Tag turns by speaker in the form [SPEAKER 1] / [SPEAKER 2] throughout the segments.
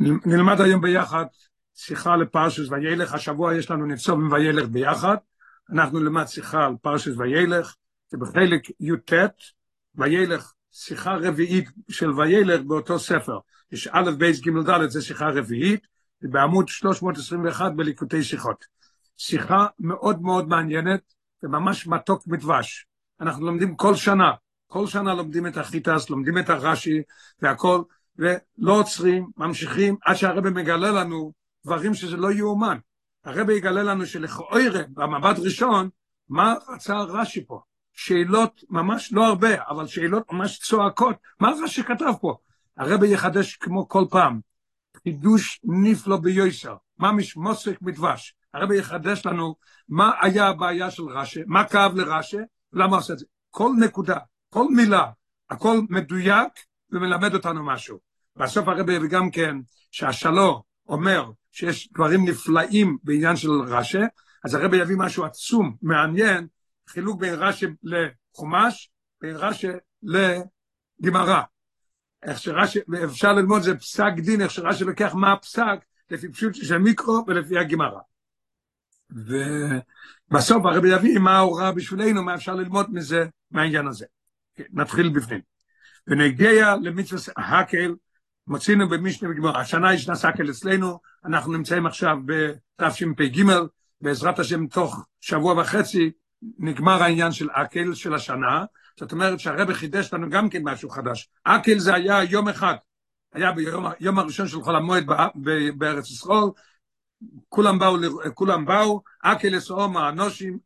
[SPEAKER 1] נלמד היום ביחד שיחה לפרשת וילך, השבוע יש לנו ניצבים וילך ביחד, אנחנו נלמד שיחה על פרשת וילך, זה בחלק י"ט, וילך, שיחה רביעית של וילך באותו ספר, יש א' ב' ג' ד' זה שיחה רביעית, בעמוד 321 בליקוטי שיחות. שיחה מאוד מאוד מעניינת וממש מתוק מדבש. אנחנו לומדים כל שנה, כל שנה לומדים את החת"ת, לומדים את הרש"י והכל, ולא עוצרים, ממשיכים, עד שהרבא מגלה לנו דברים שזה לא יאומן. הרבא יגלה לנו שלכאורה, במבט ראשון, מה רצה רש"י פה? שאלות ממש לא הרבה, אבל שאלות ממש צועקות. מה רש"י כתב פה? הרבא יחדש כמו כל פעם, חידוש נפלא ביוסר, ממש מוסק מדבש. הרבא יחדש לנו מה היה הבעיה של רש"י, מה כאב לרש"י, למה עושה את זה. כל נקודה, כל מילה, הכל מדויק ומלמד אותנו משהו. בסוף הרבי וגם כן, שהשלו אומר שיש דברים נפלאים בעניין של רש"י, אז הרבי יביא משהו עצום, מעניין, חילוק בין רש"י לחומש, בין רש"י לגמרא. איך שרש"י, אפשר ללמוד זה פסק דין, איך שרש"י לוקח מה הפסק, לפי פשוט של מיקרו ולפי הגמרא. ובסוף הרבי יביא מה ההוראה בשבילנו, מה אפשר ללמוד מזה, מהעניין הזה. נתחיל בפנים. ונגיע למצווה הקל, מוצאינו במשנה וגמרא, השנה יש נסקל אצלנו, אנחנו נמצאים עכשיו בתשפ"ג, בעזרת השם תוך שבוע וחצי נגמר העניין של אקל של השנה, זאת אומרת שהרבא חידש לנו גם כן משהו חדש. אקל זה היה יום אחד, היה ביום יום הראשון של חול המועד בארץ ישראל, כולם באו, כולם באו, אקל אסאום האנושים,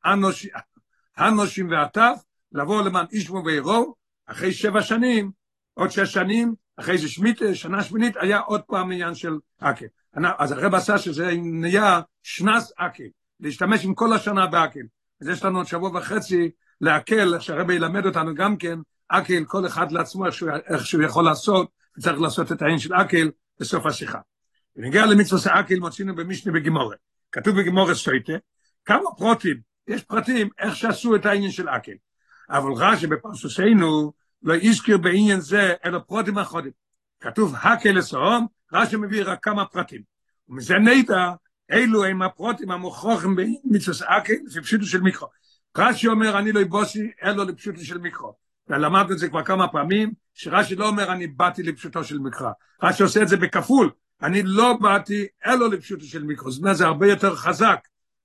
[SPEAKER 1] הנושים והטף, לבוא למען אישמו ואירו, אחרי שבע שנים, עוד שש שנים, אחרי זה שמית, שנה שמינית, היה עוד פעם עניין של אקל. אז הרב עשה שזה נהיה שנס אקל, להשתמש עם כל השנה באקל. אז יש לנו עוד שבוע וחצי להקל, איך שהרב ילמד אותנו גם כן, אקל, כל אחד לעצמו, איך שהוא, יכול לעשות, וצריך לעשות את העניין של אקל בסוף השיחה. ונגיע למצווה אקל, מוצאינו במשנה בגימורת. כתוב בגימורת סטויטה, כמה פרוטים, יש פרטים איך שעשו את העניין של אקל. אבל רש"י בפרשתנו לא הזכיר בעניין זה אלא פרוטים אחרים. כתוב הקל לסהום, רש"י מביא רק כמה פרטים. ומזה נדע אילו הם הפרוטים המוכרחים במצווה אקל לפי פשוטו של מיקרו. רש"י אומר אני לא אבוסי אלא לפשוטו של מיקרו. ולמדנו את זה כבר כמה פעמים, שרש"י לא אומר אני באתי לפשוטו של מקרא. רש"י עושה את זה בכפול, אני לא באתי אלא לפשוטו של מיקרו. זאת אומרת זה הרבה יותר חזק.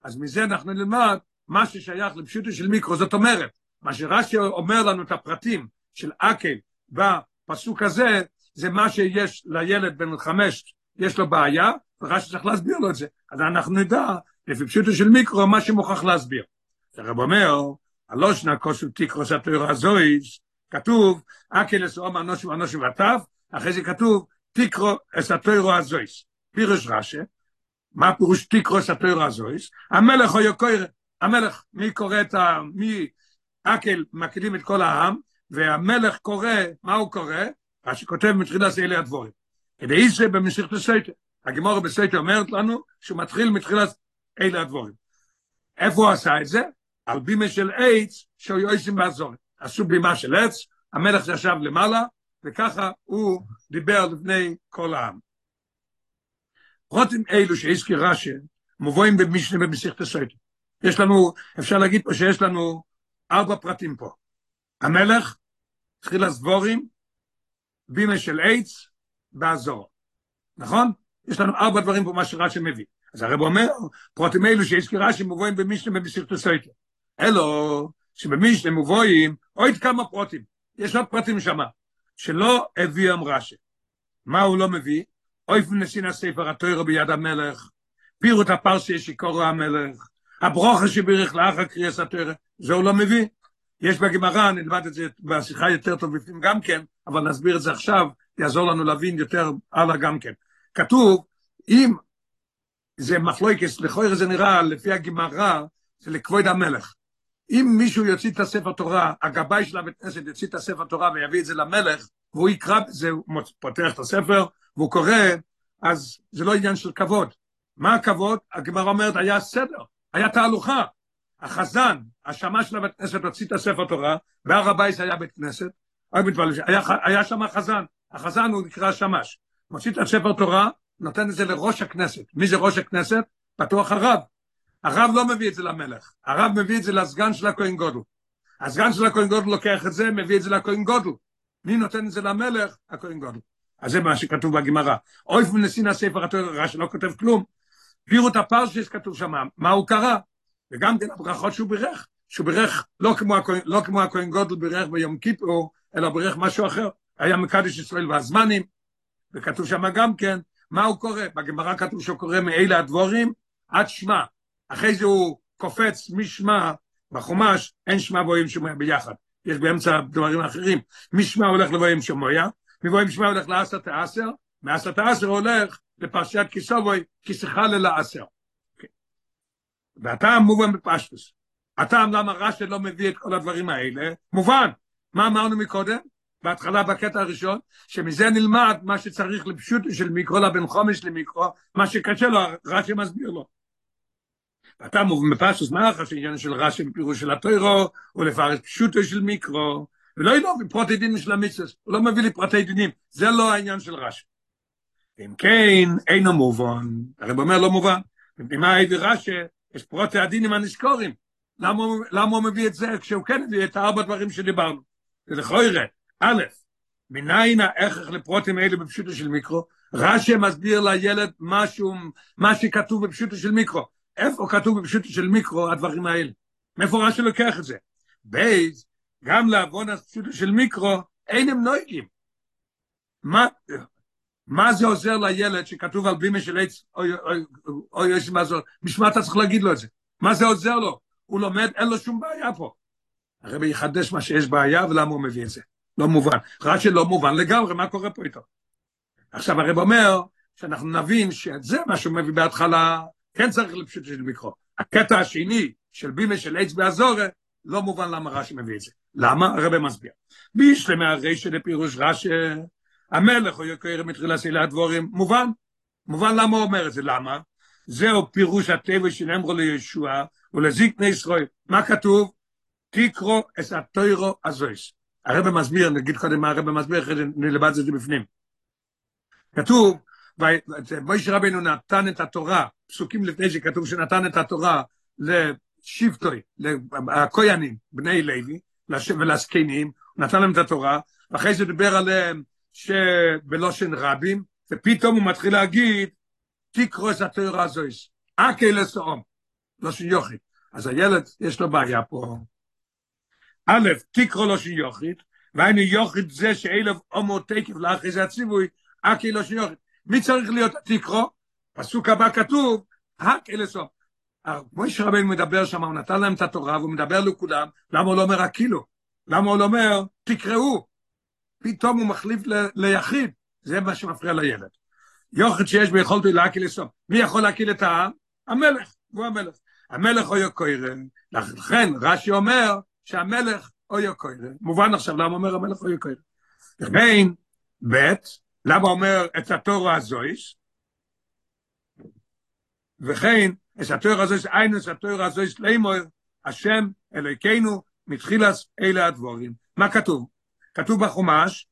[SPEAKER 1] אז מזה אנחנו נלמד מה ששייך לפשוטו של מיקרו. זאת אומרת, מה שרש"י אומר לנו את הפרטים של אקל בפסוק הזה, זה מה שיש לילד בן חמש, יש לו בעיה, ורש"י צריך להסביר לו את זה. אז אנחנו נדע, לפי פשוטו של מיקרו, מה שמוכרח להסביר. הרב אומר, הלושנה כוסו תיקרוס התוירה זויס, כתוב, אקל אסאום אנושים אנושים וטף, אחרי זה כתוב, תיקרו אס התוירה הזויס. פירוש רש"י, מה פירוש תיקרו אס התוירה הזויס? המלך או יוקויר, המלך, מי קורא את ה... מי אקל מקדים את כל העם, והמלך קורא, מה הוא קורא? מה שכותב מתחילת אלה הדבורים. כדי זה במשיכת הסייטר. הגמורה בסייטר אומרת לנו שהוא מתחיל מתחילת אלה הדברים. איפה הוא עשה את זה? על בימה של עץ שהיו עושים בעזרה. עשו בימה של עץ, המלך ישב למעלה, וככה הוא דיבר לפני כל העם. פרטים אלו שהזכיר רש"י, מובאים במשנה סוטה. יש לנו, אפשר להגיד פה שיש לנו ארבע פרטים פה. המלך, תחילת הדברים, בימה של עץ, בעזרה. נכון? יש לנו ארבע דברים פה מה שרש"י מביא. אז הרב אומר, פרוטים אלו שהזכיר רש"י מובואים במשנה במסיכתו סויטר. אלו, שבמשנה מובואים עוד כמה פרוטים. יש עוד פרטים שמה, שלא הביאם רש"י. מה הוא לא מביא? אויף נסין הספר התוירו ביד המלך, פירוט הפרסי שיקורו המלך, הברוכה שבירך לאחר קריאס התוירו, זה הוא לא מביא. יש בגמרא, נלמד את זה בשיחה יותר טוב בפנים גם כן, אבל נסביר את זה עכשיו, יעזור לנו להבין יותר הלאה גם כן. כתוב, אם זה מחלוקס, לכאורה זה נראה, לפי הגמרא, זה לכבוד המלך. אם מישהו יוציא את הספר תורה, הגבאי של הבית כנסת יוציא את הספר תורה ויביא את זה למלך, והוא יקרא הוא פותח את הספר, והוא קורא, אז זה לא עניין של כבוד. מה הכבוד? הגמרא אומרת, היה סדר, היה תהלוכה. החזן, השמש של הבית כנסת הוציא את הספר תורה, בהר הבית היה בית כנסת, היה, היה שם חזן, החזן הוא נקרא שמש, מוציא את הספר תורה, נותן את זה לראש הכנסת. מי זה ראש הכנסת? בטוח הרב. הרב לא מביא את זה למלך, הרב מביא את זה לסגן של הכהן גודל. הסגן של הכהן גודל לוקח את זה, מביא את זה לכהן גודל. מי נותן את זה למלך? הכהן גודל. אז זה מה שכתוב בגמרא. אויף מנסין הספר התורה, רש"י לא כותב כלום. פירוט הפרשס כתוב שם, מה הוא קרא? וגם כן הברכות שהוא בירך, שהוא בירך לא כמו, הכהן, לא כמו הכהן גודל בירך ביום כיפור, אלא בירך משהו אחר. היה מקדש ישראל והזמנים, וכתוב שם גם כן, מה הוא קורא? בגמרא כתוב שהוא קורא מאלה הדבורים עד שמע. אחרי זה הוא קופץ משמע בחומש, אין שמע ואוהים שמוע ביחד. יש באמצע דברים אחרים. משמע הולך לבואים שמוע, מבואים שמע הולך לעשת העשר, מעשת העשר הולך לפרשת כיסובוי, כיסחה ללעשר. והטעם מובן בפשטוס. הטעם למה רש"י לא מביא את כל הדברים האלה, מובן. מה אמרנו מקודם? בהתחלה בקטע הראשון, שמזה נלמד מה שצריך לפשוט של מיקרו לבן חומש למיקרו, מה שקשה לו, רש"י מסביר לו. ואתה מובן בפשטוס, מה החש העניין של רש"י בפירוש של הטוירו, הוא לפרש פשוטו של מיקרו, ולא ילא בפרוטי דינים של המצווה, הוא לא מביא לי פרטי דינים, זה לא העניין של רש"י. אם כן, אינו מובן, הרב אומר לא מובן, מפני הביא רש"י, יש פרוטי הדינים הנזכורים, למה, הוא מביא את זה כשהוא כן הביא את הארבע דברים שדיברנו? זה לכוירה, א', מניין ההכרח לפרוטים האלה בפשוטו של מיקרו? רש"י מסביר לילד משהו, מה שכתוב בפשוטו של מיקרו. איפה כתוב בפשוטו של מיקרו הדברים האלה? מאיפה רש"י לוקח את זה? בייז, גם לעוון הפשוטו של מיקרו, אין הם נויגים. מה, מה זה עוזר לילד שכתוב על בימה של עץ, אוי, אוי, אוי, אוי, מה זה, בשביל אתה צריך להגיד לו את זה. מה זה עוזר לו? הוא לומד, אין לו שום בעיה פה. הרבי יחדש מה שיש בעיה ולמה הוא מביא את זה. לא מובן. רש"י לא מובן לגמרי, מה קורה פה איתו? עכשיו הרב אומר שאנחנו נבין שזה מה שהוא מביא בהתחלה, כן צריך לפשוט של מיקרו. הקטע השני של בימה של עץ באזורה, לא מובן למה רש"י מביא את זה. למה? הרב מסביר. בישלמי הרשע לפירוש רש"י, המלך או יקר מתחילה סילה הדבורים, מובן. מובן למה הוא אומר את זה, למה? זהו פירוש הטבע שנאמרו לישוע ולזיקני ישראל. מה כתוב? תקרו את התוירו הזויס. הרב מסביר, נגיד קודם מה הרב מסביר, אחרי זה נלבד את זה בפנים. כתוב, מויש רבינו נתן את התורה, פסוקים לפני שכתוב שנתן את התורה לשבטוי, לכוינים, בני לוי, ולזקנים, נתן להם את התורה, ואחרי זה דיבר עליהם שבלושן רבים, ופתאום הוא מתחיל להגיד, תקרו את התוירו הזויס. אקי לסעום, לושן יוכי. אז הילד, יש לו בעיה פה. א', תקרו לו שיוכית, והיינו יוכית זה שאלף עומו תקף לאחרי זה הציווי, אקי לו שיוכית. מי צריך להיות התקרו? פסוק הבא כתוב, אלה סוף. מויש רבינו מדבר שם, הוא נתן להם את התורה, והוא מדבר לכולם, למה הוא לא אומר הקילו? למה הוא לא אומר, תקראו? פתאום הוא מחליף ליחיד, זה מה שמפריע לילד. יוכית שיש ביכולתו להקיל לסוף. מי יכול להקיל את העם? המלך, הוא המלך. המלך אוי קוירן, לכן רש"י אומר שהמלך אוי קוירן. מובן עכשיו למה אומר המלך אוי קוירן. וכן, ב', למה אומר את התורה הזויס? וכן, את התורה הזויס, את התורה הזויס לאמור, השם אלוהיכנו, מתחילס אלה הדבורים. מה כתוב? כתוב בחומש,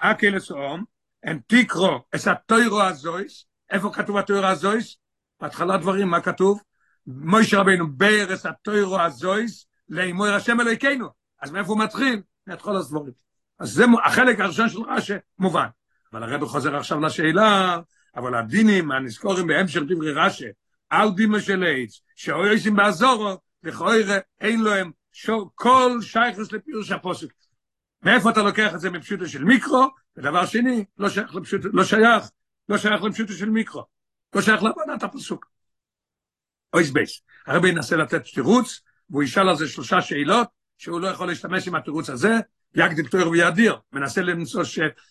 [SPEAKER 1] אקל אסאום, אין תקרו את התורה הזויס, איפה כתוב התורה הזויס? בהתחלה דברים, מה כתוב? מויש רבינו בארץ התוירו הזויס לאמור השם אלוהיכנו. אז מאיפה הוא מתחיל? מהתחול הסבורים. אז זה החלק הראשון של רש"י מובן. אבל הרב חוזר עכשיו לשאלה, אבל הדינים הנזכורים בהמשך דברי רש"י, על דימה של עץ, שאויסים באזורו, לכאורה אין להם כל שייכוס לפירוש הפוסק. מאיפה אתה לוקח את זה מפשוטו של מיקרו? ודבר שני, לא שייך לפשוטו, לא שייך, לא שייך לפשוטו של מיקרו. לא שייך להבנת הפסוק. אויס בייס. הרבי ינסה לתת תירוץ, והוא ישאל על זה שלושה שאלות, שהוא לא יכול להשתמש עם התירוץ הזה, יגדיל תואר ויאדיר, מנסה למצוא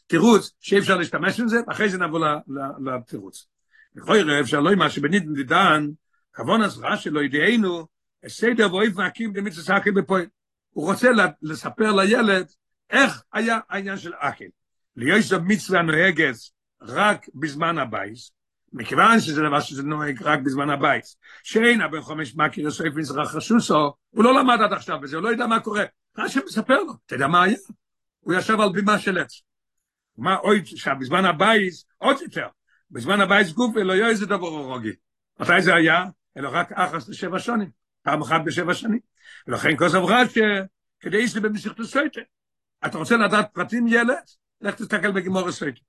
[SPEAKER 1] תירוץ שאי אפשר להשתמש עם זה, ואחרי זה נבוא לתירוץ. לכוי רב שלא מה שבנידן דידן, כבון הזרעה שלו ידיענו, סדר ואויב מעקים במצווה סאקל בפועל. הוא רוצה לספר לילד איך היה העניין של אקל. להיות זו מצווה נוהגת רק בזמן הבייס, מכיוון שזה דבר שזה נוהג רק בזמן הבית, שאין הבן חומש מכיר סויף מזרח חשוסו, הוא לא למד עד עכשיו בזה, הוא לא יודע מה קורה. רש"י מספר לו, אתה יודע מה היה? הוא ישב על בימה של עץ. מה עוד, שבזמן הבית, עוד יותר, בזמן הבייס גוף לא יהיה איזה דבר רוגי. מתי זה היה? אלא רק אחס לשבע שנים, פעם אחת בשבע שנים. ולכן כוסף רש"י, כדי איסי במסיכת הסויטה. אתה רוצה לדעת פרטים ילד? לך תסתכל בגימור הסויטה.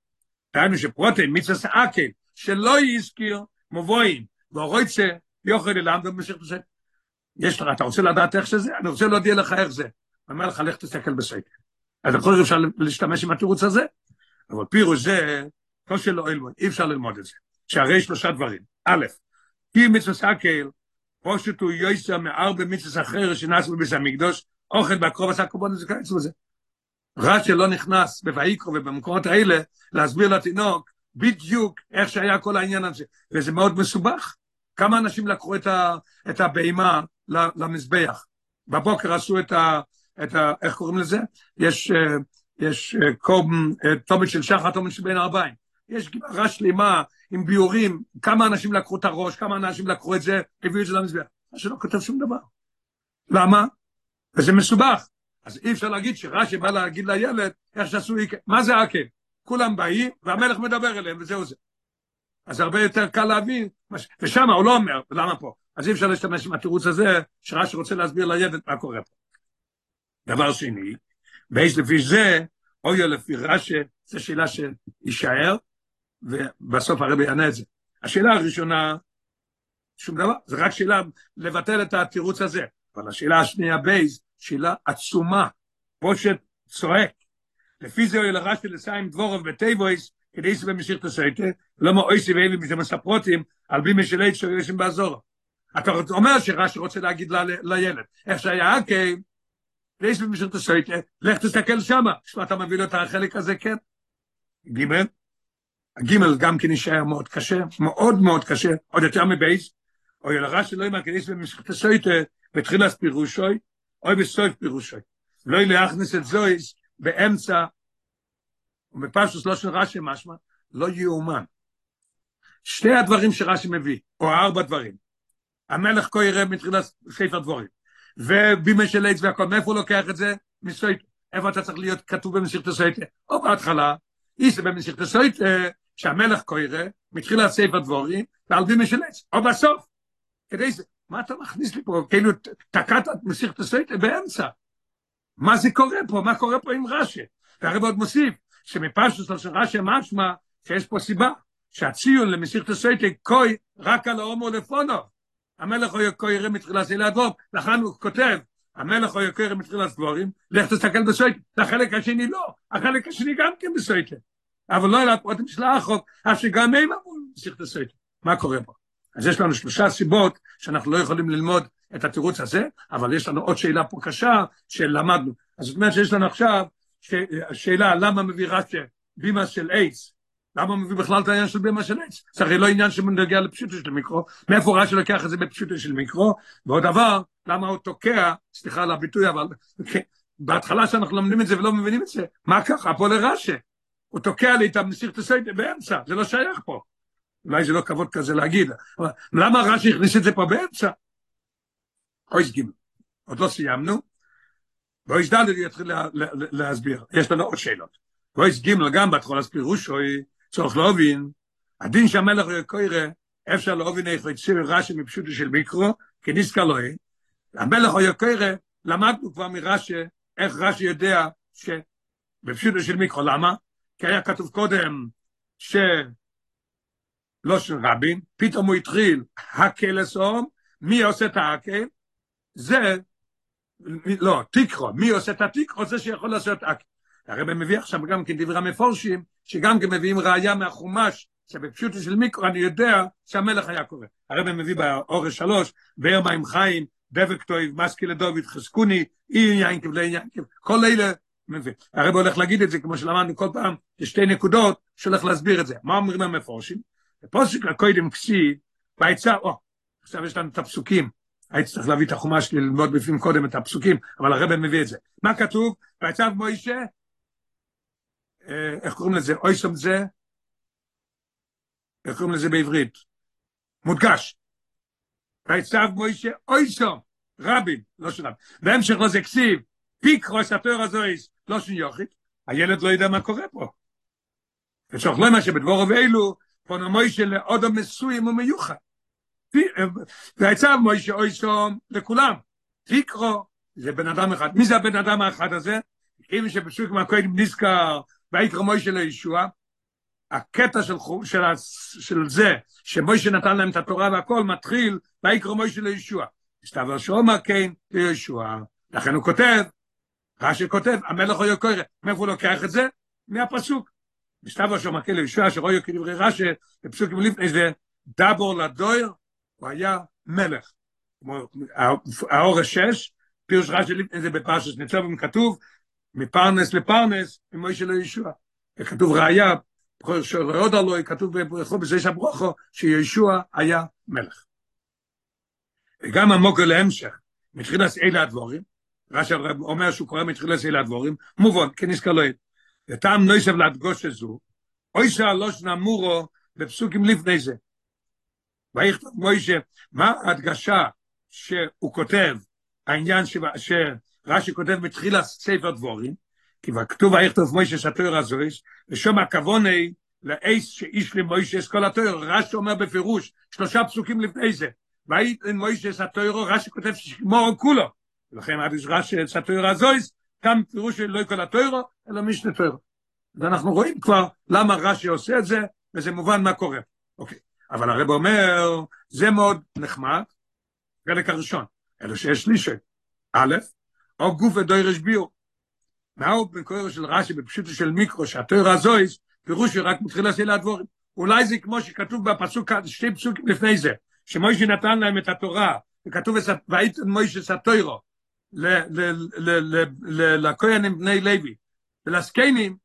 [SPEAKER 1] דהיינו שפרוטי מצווה סעקל, שלא יזכיר מבואים, והרויצה יוכל ללמד במסיכת הסויטה. יש לך, אתה רוצה לדעת איך שזה? אני רוצה להודיע לך איך זה. אני אומר לך, לך תסתכל בסויטה. אז יכול להיות אפשר להשתמש עם התירוץ הזה, אבל פירוש זה, לא שלא ללמוד, אי אפשר ללמוד את זה. שהרי שלושה דברים. א', כי מצווה סקל, פושט הוא יויסר מארבע מצווה אחר שנעשו בביס המקדוש, אוכל בקרוב עשה קורבן זה קיץ בזה. רש"י לא נכנס בויקרו ובמקומות האלה להסביר לתינוק בדיוק איך שהיה כל העניין הזה, וזה מאוד מסובך. כמה אנשים לקחו את, ה, את הבהמה למזבח? בבוקר עשו את ה... את ה איך קוראים לזה? יש, יש קום, תומת של שחר, תומת של בין ארבעים. יש גמרא שלמה עם ביורים, כמה אנשים לקחו את הראש, כמה אנשים לקחו את זה, הביאו את זה למזבח. מה שלא כותב שום דבר. למה? וזה מסובך. אז אי אפשר להגיד שרש"י בא להגיד לילד איך שעשו, מה זה עקב? כולם באים והמלך מדבר אליהם וזהו זה. אז הרבה יותר קל להבין, ושם הוא לא אומר, למה פה? אז אי אפשר להשתמש עם התירוץ הזה, שרש"י רוצה להסביר לילד מה קורה פה. דבר שני, באיז לפי זה, אוי לפי רש"י, זו שאלה שיישאר, ובסוף הרבי יענה את זה. השאלה הראשונה, שום דבר, זה רק שאלה לבטל את התירוץ הזה. אבל השאלה השנייה בייז, שאלה עצומה, פושט צועק. לפי זה אוי לרש"י לסיים דבורוב בטייבויס, כדי שזה במשיך תסייטה, לא מאויסי ואיבי מספרוטים, על בי משלי שיש באזור. אתה אומר שרש"י רוצה להגיד לילד, איך שהיה אקי, ויש במשיך תסייטה, לך תסתכל שמה, שאתה מביא לו את החלק הזה, כן. גימל, הגימל גם כן יישאר מאוד קשה, מאוד מאוד קשה, עוד יותר מבייס, או ילרה שלא יאמר כניס במשחת הסויטה, בתחילת פירושוי, או בסוף פירושוי. לא להכניס את זויס באמצע, ובפשוט לא של רש"י משמע, לא יאומן. שתי הדברים שרש"י מביא, או ארבע דברים. המלך כה יראה מתחילת ספר דבורים. ובימי של עץ והכל, מאיפה הוא לוקח את זה? מסויטה. איפה אתה צריך להיות כתוב במשיכת הסויטה? או בהתחלה, איסה במשיכת הסויטה, שהמלך קוירה, מתחיל ספר דבורים, ועל בימי של עץ, או בסוף. כדי זה, מה אתה מכניס לי פה? כאילו, תקעת את מסיכת הסויטה באמצע. מה זה קורה פה? מה קורה פה עם רש"י? והרב עוד מוסיף, שמפשטוס של רש"י משמע, שיש פה סיבה, שהציון למסיכת הסויטה קוי רק על ההומו לפונו. המלך הוא קוירה מתחילה סילת דבוב, לכן הוא כותב, המלך הוא קוירה מתחילת דבורים, לך תסתכל בסויטה. החלק השני לא, החלק השני גם כן בסויטה. אבל לא אלא הפרוטים של החוק, אף שגם הם אמרו מסיכת הסויטה. מה קורה פה? אז יש לנו שלושה סיבות שאנחנו לא יכולים ללמוד את התירוץ הזה, אבל יש לנו עוד שאלה פה קשה שלמדנו. אז זאת אומרת שיש לנו עכשיו ש... שאלה למה מביא רש"י בימה של אייס, למה מביא בכלל את העניין של בימה של אייס? זה הרי לא עניין שמנגיע לפשוטו של מיקרו, מאיפה רש"י לוקח את זה בפשוטו של מיקרו, ועוד דבר, למה הוא תוקע, סליחה על הביטוי, אבל בהתחלה שאנחנו לומדים את זה ולא מבינים את זה, מה ככה? פה לרש"י. הוא תוקע לי את המסירת הסייטה באמצע, זה לא שייך פה. אולי זה לא כבוד כזה להגיד, אבל למה רש"י הכניס את זה פה באמצע? אויס גימל, עוד לא סיימנו, ואויס ד' יתחיל להסביר, יש לנו עוד שאלות. ואויס גימל גם בהתחלה פירוש, צורך להבין, הדין שהמלך יקוירה, אפשר להבין איך יציר רש"י מפשוטו של מיקרו, כי נזכר לו, המלך יקוירה, למדנו כבר מרש"י, איך רש"י יודע שבפשוטו של מיקרו, למה? כי היה כתוב קודם, ש... לא של רבין, פתאום הוא התחיל הקל מי עושה את הקל? זה, לא, תיקרו, מי עושה את התיקרו? זה שיכול לעשות הקל. הרב מביא עכשיו גם כן דברי המפורשים, שגם כן מביאים ראייה מהחומש, שבפשוטו של מיקרו אני יודע שהמלך היה קורא. הרב מביא באורש שלוש, באר מים חיים, דבק טויב, מסקי לדוד, חזקוני, אי ינקב לעינקב, כל אלה מביא. הרב הולך להגיד את זה, כמו שלמדנו כל פעם, יש שתי נקודות שהולך להסביר את זה. מה אומרים המפורשים? בפוסק לקוידם כסיב, בעצה, או, עכשיו יש לנו את הפסוקים, הייתי צריך להביא את החומה שלי ללמוד בפנים קודם את הפסוקים, אבל הרב מביא את זה. מה כתוב? בעצה מוישה, איך קוראים לזה? אויסום זה, איך קוראים לזה בעברית? מודגש. בעצה מוישה, אויסום, רבים, לא שלם. בהמשך לזה כסיב, פיקרו ספר הזויס, לא שניוכית, הילד לא יודע מה קורה פה. וצריך למה שבדבור ואלו, פון מוישה לאודו מסוים ומיוחד. והצב מוישה אוי סום לכולם. תקרו, זה בן אדם אחד. מי זה הבן אדם האחד הזה? אם שבסוג מהכהן נזכר, ויקרא מוישה לישוע, הקטע של, של, של זה, שמוישה נתן להם את התורה והכל, מתחיל, ויקרא מוישה לישוע. הסתבר שאומר כן לישוע. לכן הוא כותב, רש"י כותב, המלך הוא יוקר, מאיפה הוא לוקח את זה? מהפסוק. מסתבר שאומר כן לישוע, שרואי כדברי רש"י, בפסוקים לפני זה, דבור לדויר, הוא היה מלך. האור השש, פירוש רש"י לפני זה בפרשת ניצוב, כתוב, מפרנס לפרנס, ממוישה לישוע. כתוב ראיה, שעוד עלוי, כתוב ברחוב בזה שברוכו, שישוע היה מלך. וגם המוקר להמשך, מתחילת אלה הדבורים, רש"י אומר שהוא קורא מתחילת אלה הדבורים, מובן, כנזכר לו, וטעם נויסב להדגוש את זו, אוי שהלוש נמורו בפסוקים לפני זה. ויכתוב מוישה, מה ההדגשה שהוא כותב, העניין שרש"י כותב מתחילת ספר דבורים, כי כתוב ויכתוב מוישה שהתואר הזויס, ושום הכווני לאיס שאיש למוישה את כל התואר, רש"י אומר בפירוש, שלושה פסוקים לפני זה, וואי אין מויש es atoyro rasch kotef shmor kulo לכן עד ראש es atoyro azois גם פירוש של לא כל הטוירו, אלא טוירו. ואנחנו רואים כבר למה רש"י עושה את זה, וזה מובן מה קורה. אוקיי, אבל הרב אומר, זה מאוד נחמד, חלק הראשון, אלא שיש שלישי. א', או גוף ודוירש ביור. מהו בקוירו של רש"י, בפשוטו של מיקרו, שהטוירו הזויס, פירוש רק מתחיל לעשות לדבורים. אולי זה כמו שכתוב בפסוק, שתי פסוקים לפני זה, שמוישה נתן להם את התורה, וכתוב והייתן מוישה סטוירו, לכהנים בני לוי, ולזקנים,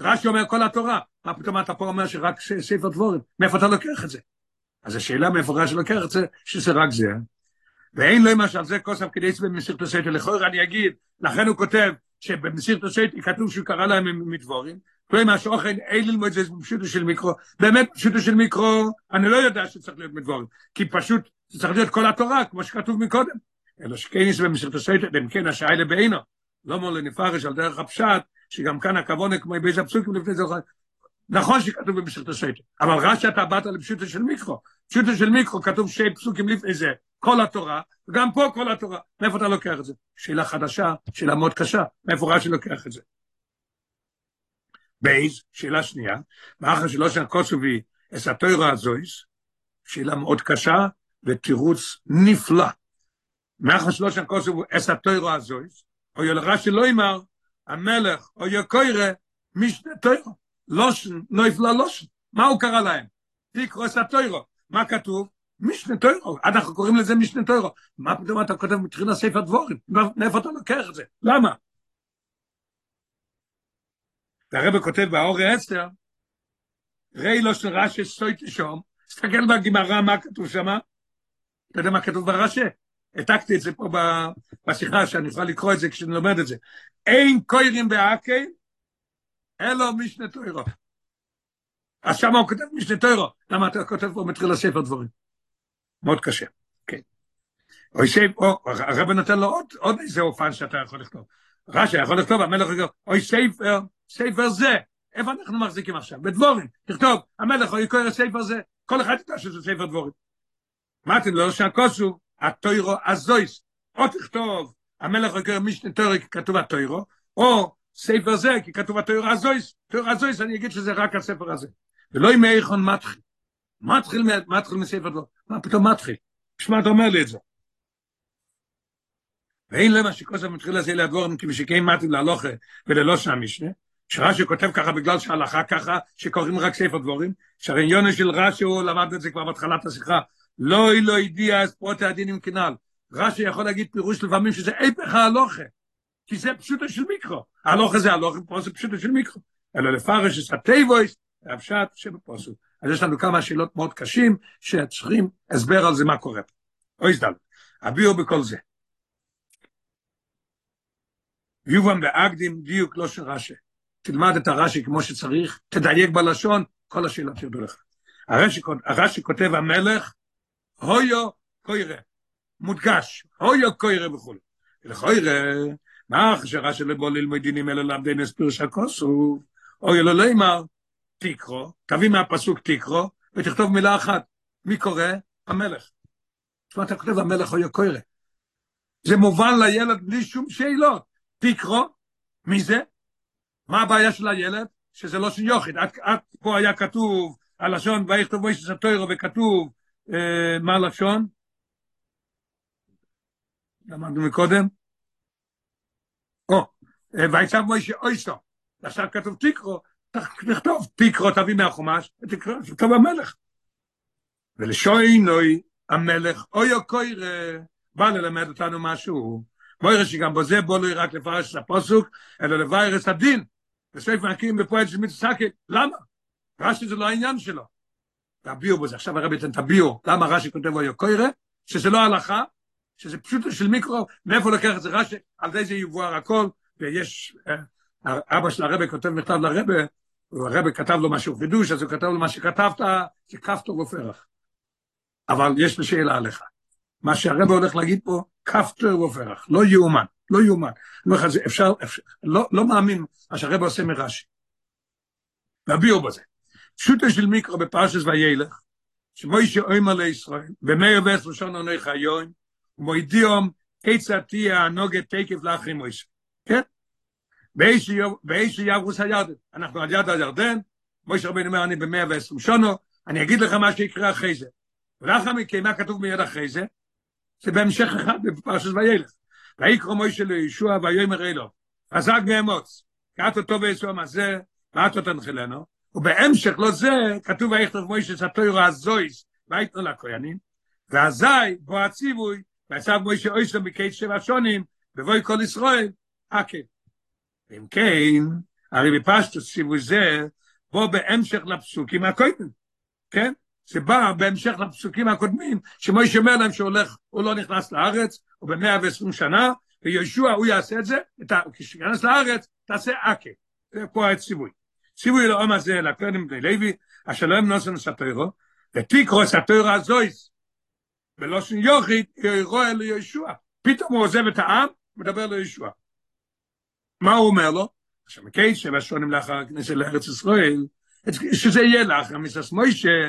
[SPEAKER 1] רש"י אומר כל התורה, מה פתאום אתה פה אומר שרק ספר דבורים, מאיפה אתה לוקח את זה? אז השאלה מאיפה רש"י לוקח את זה, שזה רק זה. ואין לו שעל זה כוסף כדי לצבא במסירת הסייטי, לכאורה אני אגיד, לכן הוא כותב שבמסירת הסייטי כתוב שהוא קרא להם מדבורים, כלומר שאוכן אין ללמוד זה פשוטו של מיקרו, באמת פשוטו של מיקרו, אני לא יודע שצריך להיות מדבורים, כי פשוט צריך להיות כל התורה, כמו שכתוב מקודם. אלא שכן יש במסכת הסייטת, אם כן השעה לבעינו, לא מול לנפרש על דרך הפשט, שגם כאן הכוונה כמו באיזה הפסוקים לפני זה, נכון שכתוב במסכת הסייטת, אבל רש"י אתה באת לפשוטו של מיקרו, פשוטו של מיקרו כתוב שי פסוקים לפני זה, כל התורה, וגם פה כל התורה, מאיפה אתה לוקח את זה? שאלה חדשה, שאלה מאוד קשה, מאיפה רש"י לוקח את זה? בייז, שאלה שנייה, מאחר שלא שם קוסובי אס התוירה הזויס, שאלה מאוד קשה ותירוץ נפלא. מאחר שלא שם קוסובי אס התוירה הזויס, או ילרה שלא אמר, המלך או יקוירה משנה תוירה. לושן, לא יפלא לושן. מה הוא קרא להם? תקרו אס התוירה. מה כתוב? משנה תוירו, אנחנו קוראים לזה משנה תוירו. מה פתאום אתה כותב מתחיל הספר דבורים? מאיפה אתה לוקח את זה? למה? והרבא כותב באורי אסתר, ראי לא של רש"י סטויטי שום, תסתכל בגמרא מה כתוב שם, אתה יודע מה כתוב ברש"י? העתקתי את זה פה בשיחה, שאני יכול לקרוא את זה כשאני את זה. אין קוירים באקי, אלו משנה תוירו. אז שם הוא כותב משנה תוירו, למה אתה כותב פה מתחיל הספר דבורים? מאוד קשה, כן. הרב נותן לו עוד, עוד איזה אופן שאתה יכול לכתוב. רש"י יכול לכתוב, המלך יגיד, אוי ספר, ספר זה, איפה אנחנו מחזיקים עכשיו? בדבורים, תכתוב, המלך הוא יקרא ספר זה, כל אחד ידע שזה ספר דבורים. אמרתי לו שהכוסו, התוירו הזויס, או תכתוב, המלך יקרא משנה תוירו כי כתוב התוירו, או ספר זה כי כתוב התוירו הזויס, תוירו הזויס אני אגיד שזה רק הספר הזה. ולא עם איכון מתחיל. מתחיל, מתחיל מספר דבורים. מה פתאום מתחיל? בשביל אתה אומר לי את זה? ואין למה שכוסף מתחיל לזה לדבורים כי משקעים מתאים להלוכה וללא שם משנה, שרש"י כותב ככה בגלל שהלכה ככה, שקוראים רק ספר דבורים, שהרעיון של רש"י הוא למד את זה כבר בהתחלת השיחה, לא לא הדיע את פרוטי הדין עם כנעל. רש"י יכול להגיד פירוש לפעמים שזה הפך ההלוכה, כי זה פשוטו של מיקרו. ההלוכה זה הלוכה, פה זה פשוטו של מיקרו. אלא לפרש את הטייבויס, הפשט שבפוסו. אז יש לנו כמה שאלות מאוד קשים, שצריכים הסבר על זה מה קורה. אוי זדל, הביאו בכל זה. יובן באקדים דיוק לא של רש"י. תלמד את הרש"י כמו שצריך, תדייק בלשון, כל השאלות ירדו לך. הרש"י, הרש"י כותב המלך, הויו קוירה, מודגש, הויו קוירה וכו'. לכוירה, מה אחרי שרש"י לבוא ללמוד דינים אלא למדי נספיר שהכוסו, הויו לא לימר, תקרו, תביא מהפסוק תקרו, ותכתוב מילה אחת. מי קורא? המלך. תשמע, אתה כותב המלך או יקוירה. זה מובן לילד בלי שום שאלות. תקרו, מי זה? מה הבעיה של הילד? שזה לא של. את, את פה היה כתוב, הלשון, ויכתוב מוישה סטוירו, וכתוב, אה, מה הלשון? למדנו מקודם? או, ויצב מוישה אויסו. עכשיו כתוב תקרו, תכתוב תקרו, תביא מהחומש, ותקרא, תכתוב המלך. ולשוינוי המלך, אוי או קוירה, בא ללמד אותנו משהו. מוירה שגם בזה בוא לא רק לפרש את הפוסוק, אלא לביירס הדין. בספר מקים בפועל של מצסקי, למה? רש"י זה לא העניין שלו. תביאו בזה, עכשיו הרבי אתן תביאו, למה רש"י כותב או קוירה? שזה לא הלכה, שזה פשוט של מיקרו, מאיפה לוקח את זה רש"י, על זה זה יבואר הכל, ויש, אבא של הרבי כותב מכתב לרבי, והרבי כתב לו משהו חידוש, אז הוא כתב לו מה שכתבת, זה כפתור ופרח. אבל יש לי שאלה עליך. מה שהרבי הולך להגיד פה, כפתור ופרח, לא יאומן, לא יאומן. לא אפשר, אפשר, לא, לא מאמין מה שהרבי עושה מרש"י. והביאו בזה. פשוטו של מיקרו בפרשס וילך, שמוישה אוימר לישראל, ומאיר ועשר שון עונך היום, ומוידיום כיצד תהיה הנוגת תקף לאחרים מוישה. כן? באיש יברוס הירדן. אנחנו על יד הירדן, מוישה רבינו אומר, אני במאה ועשרים שונו, אני אגיד לך מה שיקרה אחרי זה. ולאחר מכן, מה כתוב מיד אחרי זה? זה בהמשך אחד בפרשת וילך. ויקרא מוישה לישוע ויאמר אלו, חזק מאמוץ, קעת אותו וישוע מה זה, ואת תנחילנו, ובהמשך לא זה, כתוב ויכתוב מוישה סתוירו הזויס, ויתנו לכהנים, ואזי בו הציווי, ועשב מוישה אויסו מקייס שבע שונים, בבוי כל ישראל, עקב. אם כן, הרי בפשטוס ציווי זה, בו בהמשך לפסוקים הקודמים, כן? זה בא בהמשך לפסוקים הקודמים, שמוישה אומר להם שהולך, הוא לא נכנס לארץ, הוא במאה ועשרים שנה, ויהושע הוא יעשה את זה, כשיכנס לארץ, תעשה עקב. זה פה הציווי. ציווי לעם הזה, לכהנים בני לוי, אשר לא הם נוסן סתוירו, ותקרו סתוירו הזויס, בלושן יוחיד, יאירו אל יהושע. פתאום הוא עוזב את העם, מדבר ליהושע. מה הוא אומר לו? עכשיו, מקייס שבע שונים לאחר הכניסה לארץ ישראל, שזה יהיה לאחר מסס מוישה,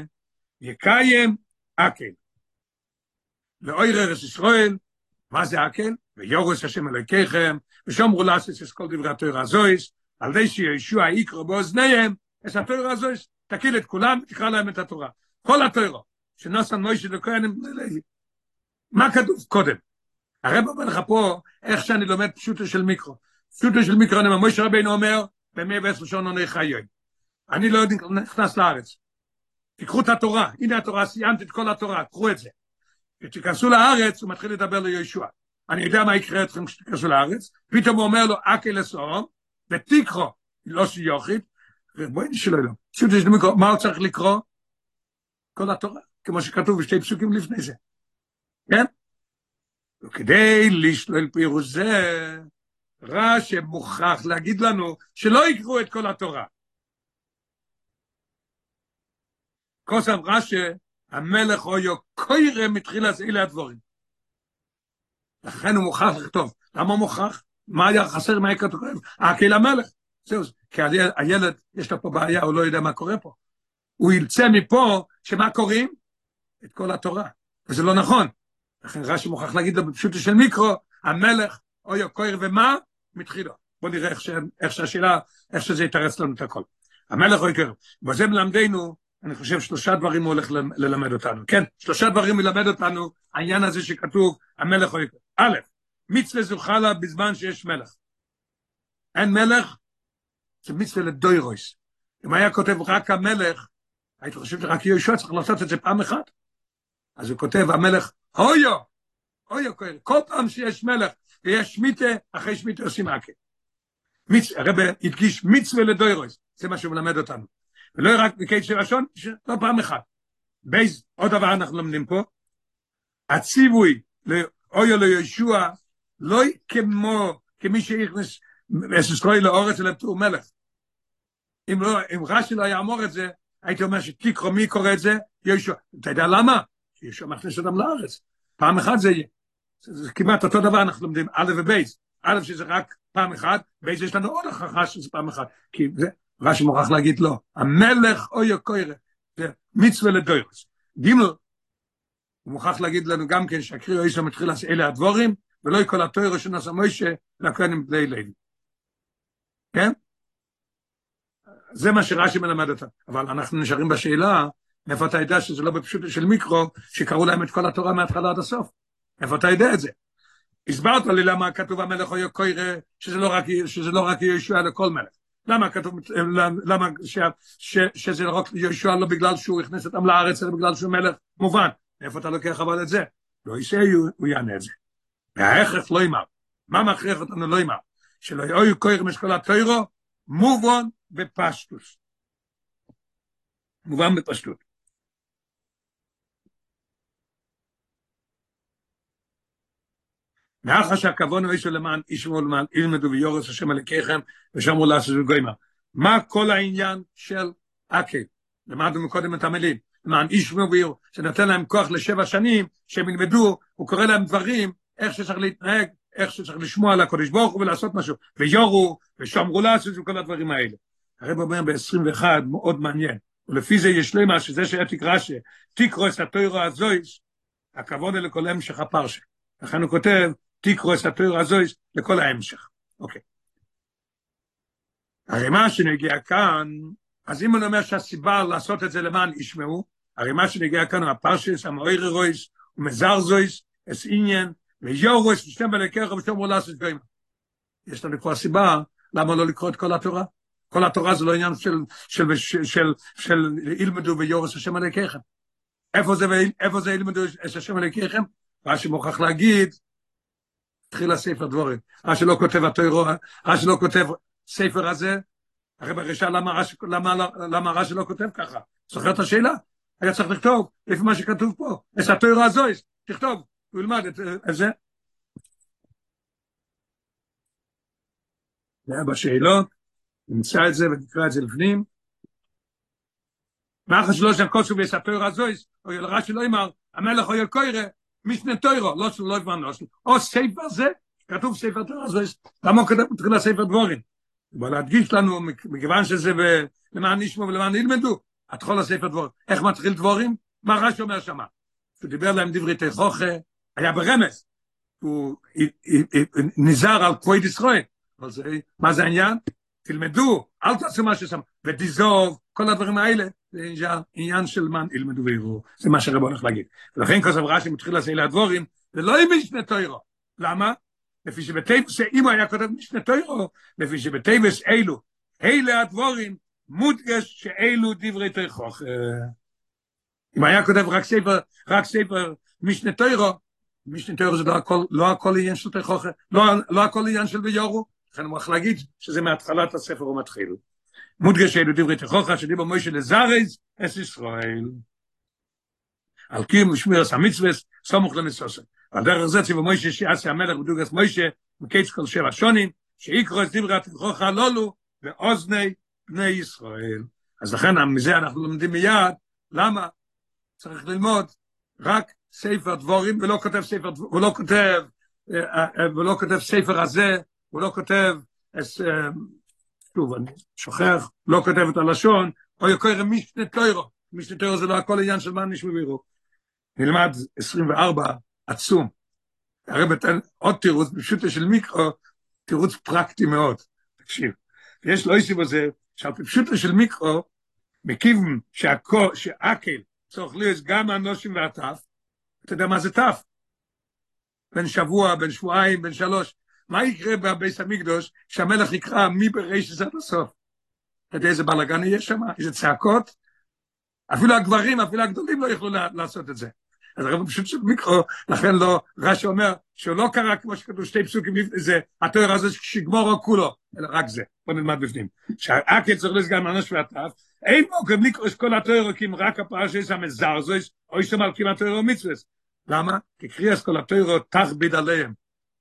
[SPEAKER 1] יקיים אקל. לאויר ארץ ישראל, מה זה אקל? ויורס השם אלוהיכיכם, ושומרו לעשות את כל דברי התורה הזויס, על זה שישוע יקרו באוזניהם, את התורה הזויס, תקיל את כולם, תקרא להם את התורה. כל התורה, שנוסן מוישה לכהנים, מה כתוב קודם? הרב אומר לך פה, איך שאני לומד פשוטו של מיקרו. פשוטו של מיקרו, אני מוישה רבינו אומר, במאה ועשר שון עוני חיי. אני לא נכנס לארץ. תיקחו את התורה, הנה התורה, סיימתי את כל התורה, קחו את זה. כשתיכנסו לארץ, הוא מתחיל לדבר ליהושע. אני יודע מה יקרה אתכם כשתיכנסו לארץ, פתאום הוא אומר לו, אקי לסורום, ותיקחו, לא שיוכית, ובואי נשאלו לו, פשוט יש לנו מה הוא צריך לקרוא? כל התורה, כמו שכתוב בשתי פסוקים לפני זה. כן? וכדי לשלול פירוש זה, רש"י מוכרח להגיד לנו שלא יקראו את כל התורה. כוסם רש"י, המלך אויו קוירם מתחילת אלה הדבורים. לכן הוא מוכרח לכתוב. למה מוכרח? מה היה חסר, מה? אה, כי למלך. זהו, כי הילד, יש לו פה בעיה, הוא לא יודע מה קורה פה. הוא ילצא מפה, שמה קוראים? את כל התורה. וזה לא נכון. לכן רש"י מוכרח להגיד לו בפשוטו של מיקרו, המלך, אויו קויר ומה? מתחילו. בואו נראה איך, ש... איך שהשאלה, איך שזה יתרץ לנו את הכל. המלך אויו קויר. וזה מלמדנו, אני חושב שלושה דברים הוא הולך ללמד אותנו. כן, שלושה דברים ילמד אותנו, העניין הזה שכתוב, המלך אויו קויר. א', מצווה זוכה לה בזמן שיש מלך. אין מלך, זה מצווה לדורות. אם היה כותב רק המלך, הייתי חושב שרק יהושע צריך לעשות את זה פעם אחת. אז הוא כותב, המלך, אויו, אויו, כל פעם שיש מלך ויש שמיטה, אחרי שמיטה עושים הקהל. מיצ... הרב הדגיש מצווה לדורות, זה מה שהוא מלמד אותנו. ולא רק בקייט של לשון, לא פעם אחת. ב', עוד דבר אנחנו לומדים פה, הציווי לאויו ליהושע, לא כמו, כמי שיכנס אססקוי לאורץ אלא מלך. אם, לא, אם רש"י לא יאמור את זה, הייתי אומר שתיקרו מי קורא את זה? יהושע. אתה יודע למה? יהושע מכניס אותם לארץ. פעם אחת זה יהיה. זה, כמעט אותו דבר אנחנו לומדים, א' ובייס. א' שזה רק פעם אחת, בייס יש לנו עוד הוכחה שזה פעם אחת. כי זה, רש"י מוכרח להגיד לא, המלך אוי הקוירה, זה מצווה לדוירוס. גימל, הוא מוכרח להגיד לנו גם כן שהקריאו איש המתחיל לעשות אלה הדבורים, ולא כל התוירו שנעשה מוישה לכהנים בני לוי. כן? זה מה שרש"י מלמד אותה. אבל אנחנו נשארים בשאלה, מאיפה אתה יודע שזה לא בפשוט של מיקרו, שקראו להם את כל התורה מההתחלה עד הסוף? איפה אתה יודע את זה? הסברת לי למה כתוב המלך או יוקוירה, שזה לא רק, שזה לא רק ישוע לכל מלך. למה כתוב, למה ש, ש, שזה רק ישוע לא בגלל שהוא הכניס אותם לארץ, אלא בגלל שהוא מלך? מובן. איפה אתה לוקח אבל את זה? לא יישא, הוא יענה את זה. וההכרח לא יאמר. מה מכריח אותנו לא יאמר? שלא יהיו כויר משכל התוירו, מובן בפשטוס. מובן בפשטות. מאחר שהכוון הוא אישו למען אישו למען ילמדו ויורס השם הלקיכם ושמרו לעשות וגוימה. מה כל העניין של אקל? למדנו מקודם את המילים. למען אישו ויר, שנותן להם כוח לשבע שנים, שהם ילמדו, הוא קורא להם דברים, איך שצריך להתנהג, איך שצריך לשמוע על הקודש ברוך הוא ולעשות משהו. ויורו, ושמרו לעשות וכל הדברים האלה. הרב אומר ב-21, מאוד מעניין. ולפי זה יש למה שזה שאתיק רש"י, תקרו את התוירו הזויס, הכבוד אלה כל המשך הפרשה. לכן הוא כותב, תקרו את התוירו הזויס לכל ההמשך. אוקיי. הרי מה שנגיע כאן, אז אם הוא אומר שהסיבה לעשות את זה למען ישמעו, הרי מה שנגיע כאן הוא הפרשס, המאוירי רויס, ומזר זויס, אס עניין, ויורוס, ושתם בלקח ושתום לעשות גוימה. יש לנו כבר סיבה למה לא לקרוא את כל התורה. כל התורה זה לא עניין של, של, של, של, של ילמדו ויורס השם עליכם. איפה זה, איפה זה ילמדו את השם עליכם? מה שמוכרח להגיד, התחיל הספר דבורים. מה שלא כותב התוירו, מה שלא כותב ספר הזה, הרי בראשה למה רש"י לא כותב ככה? זוכר את השאלה? היה צריך לכתוב, לפי מה שכתוב פה, את התוירו הזויס, תכתוב, הוא ילמד את, את זה. זה היה בשאלות. נמצא את זה ונקרא את זה לפנים. מאחר שלא שם כוסו ויספר הזויס, או ילרה שלא אמר, המלך או ילקוירה, משנה טוירו, לא שלא לא הבנו, או ספר זה, כתוב ספר תורה זויס, למה הוא כתב מתחילה ספר דבורים? בוא להדגיש לנו, מכיוון שזה למען נשמעו ולמען ילמדו, התחול הספר דבורים. איך מתחיל דבורים? מה רש"י אומר שמה? הוא דיבר להם דברי תכוכה, היה ברמז, הוא נזהר על כבוד ישראל, מה זה העניין? תלמדו, אל תעשו מה ששם, ודיזוב, כל הדברים האלה, זה עניין של מן ילמדו ויראו, זה מה שרב הולך להגיד. ולכן כוסף רש"י מתחיל לעשות אלה הדבורים, ולא עם משנה תוירו. למה? לפי שבטייבס, אם הוא היה כותב משנה תוירו, לפי שבטייבס אלו, אלה הדבורים, מודגש שאלו דברי תויכוך. אם היה כותב רק ספר, רק ספר משנה תוירו, משנה תוירו זה לא הכל, עניין של תויכוך, לא, הכל עניין של ויורו, לכן הוא להגיד שזה מהתחלת הספר הוא מתחיל. מודגש אלו דברי תכוחה שדיבו מוישה לזרז אס ישראל. על קיום ושמירס המצווס סמוך למסוסה. על דרך זה ציבו מוישה שעשי המלך בדוגס מוישה מקץ כל שבע שונים שיקרו את דברי התכוחה הללו באוזני בני ישראל. אז לכן מזה אנחנו לומדים מיד למה צריך ללמוד רק ספר דבורים ולא כותב ספר ולא כותב ולא כותב ספר הזה הוא לא כותב, שוב, אני שוכח, לא כותב את הלשון, או יקויר משנה טוירו, משנה טוירו זה לא הכל עניין של מה נשמע בירו. נלמד 24, עצום. הרי בתן עוד תירוץ, פשוט של מיקרו, תירוץ פרקטי מאוד. תקשיב, יש לא יסיב בזה, שעל פשוט של מיקרו, מכיוון שהכל, שעקל, צורך להיות גם הנושים והטף, אתה יודע מה זה טף? בין שבוע, בין שבועיים, בין שלוש, מה יקרה בביס המקדוש שהמלך יקרא ברישס עד הסוף? אתה יודע איזה בלאגן יהיה שם? איזה צעקות? אפילו הגברים, אפילו הגדולים לא יוכלו לעשות את זה. אז הרב פשוט של מיקרו, לכן לא, רש"י אומר שהוא לא כמו שכתוב שתי פסוקים זה, התואר הזה שגמורו כולו, אלא רק זה, בוא נלמד בפנים. שהאקל צריך לסגן אנוש והטף, אין לקרוא את כל התואר רק הפרשס המזרזוס, או יש על כמעט תואר ומצווה. למה? כי קריאס כל התואר תכביד עליהם.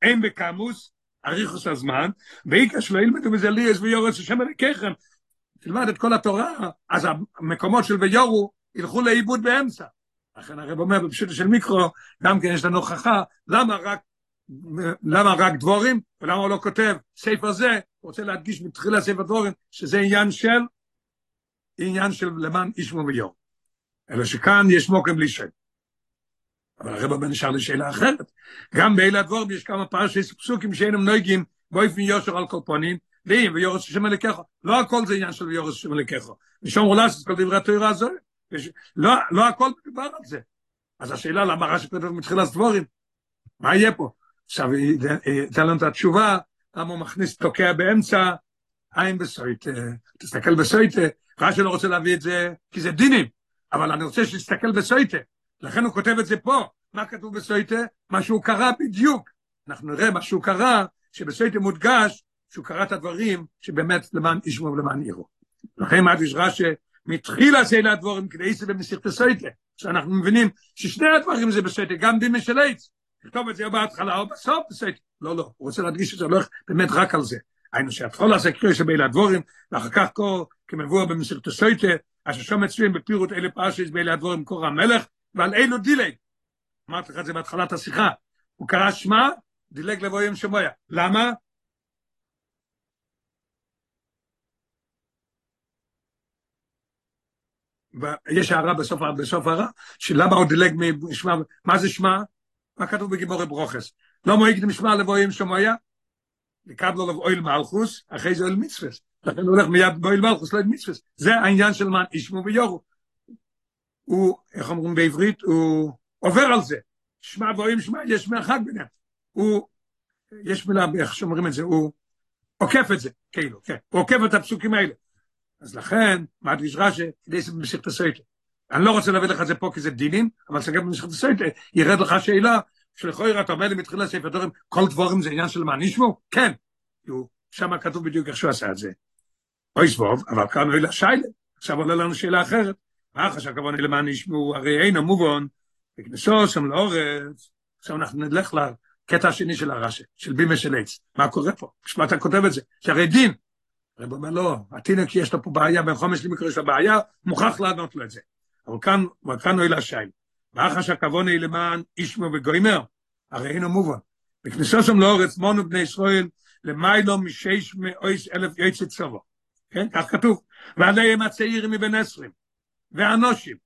[SPEAKER 1] אין בקמוס, אריכוס הזמן, ואיקה שלא ילמדו מזה ליאס ויורס השם אלוקיכם, תלמד את כל התורה, אז המקומות של ויורו ילכו לאיבוד באמצע. לכן הרב אומר בפשוט של מיקרו, גם כן יש לנו הוכחה, למה רק, למה רק דבורים, ולמה הוא לא כותב ספר זה, רוצה להדגיש מתחיל הספר דבורים, שזה עניין של, עניין של למען אישמו ויור. אלא שכאן יש מוקם בלי שם. אבל הרב אומר נשאר לשאלה אחרת. גם באלה הדבורים יש כמה פרשי פסוקים שאינם נויגים באופן יושר על קורפונים, ואם ויורס שם אליקך, לא הכל זה עניין של ויורס שם אליקך. ושום רולס כל דברי התורה הזו, לא, לא הכל מדובר על זה. אז השאלה למה רש"י כותב מתחילת דבורים, מה יהיה פה? עכשיו, ייתן לנו את התשובה, למה הוא מכניס תוקע באמצע, עין בסויטה, תסתכל בסויטה, רש"י לא רוצה להביא את זה, כי זה דינים, אבל אני רוצה שתסתכל בסויטה, לכן הוא כותב את זה פה, מה כתוב בסויטה? מה שהוא קרא בדיוק, אנחנו נראה מה שהוא קרא, שבסויטה מודגש, שהוא קרא את הדברים שבאמת למען ישמו ולמען יראו. לכן מה יש רש"י, מתחילה שאלה הדבורים כדי איסי במסיכת הסויטה, שאנחנו מבינים ששני הדברים זה בסויטה, גם דימה של עץ, לכתוב את זה בהתחלה או בסוף בסויטה, לא, לא, הוא רוצה להדגיש שזה הולך באמת רק על זה. היינו שהתחול הזה קריאה שבילה הדבורים, ואחר כך קור כמבואר במסיכת הסויטה, אשר שום אצלם בפירוט אלה פרשס באלה הדבורים קורא המלך, ועל אילו דילג. אמרתי לך את זה בהתחלת השיחה. הוא קרא שמע, דילג לבוא יום שמויה. למה? יש הערה בסוף, בסוף הערה, שלמה הוא דילג משמע, מה זה שמע? מה כתוב בגיבורי ברוכס? לא מועיק משמע לבוא עם שמויה? לקבלו לו אויל מלכוס, אחרי זה אויל מצווס. לכן הוא הולך מיד באויל מלכוס, לא אויל מצווס. זה העניין של מה ישמו ויורו. הוא, איך אומרים בעברית, הוא עובר על זה. שמע ואוהים שמע, יש מרחק ביניהם. הוא, יש מילה, איך שאומרים את זה, הוא עוקף את זה, כאילו, כן. הוא עוקף את הפסוקים האלה. אז לכן, מדגיש רש"י, כדי את הסויטה. אני לא רוצה להביא לך את זה פה כי זה דינים, אבל סגר במסכת הסויטה, ירד לך שאלה, שלכוי אתה אומר לי מתחילה ספר דברים, כל דבורים זה עניין של מה נשמו? כן. שם כתוב בדיוק איך שהוא עשה את זה. אוי סבוב, אבל כאן אוי לשיילה. עכשיו עולה לנו שאלה אחרת. מה אחר שהכוונה למען ישמעו, הרי אין המובן, וכנסו שם לאורץ, עכשיו אנחנו נלך לקטע השני של הרש"י, של בימה של עץ. מה קורה פה? בשביל אתה כותב את זה? שהרי דין. הרב אומר, לא, התינוק יש לו פה בעיה, בן חומש למקרה יש לו בעיה, מוכרח לענות לו את זה. אבל כאן, אבל כאן אוי לשייל. ואחר שהכוונה היא למען ישמעו וגוימר, הרי אין המובן. וכנסו שם לאורץ, מונו בני ישראל, למיילו משש מאויס אלף יועצת צבו. כן, כך כתוב. ועליהם הצעירים מבן עשרים. ואנושים.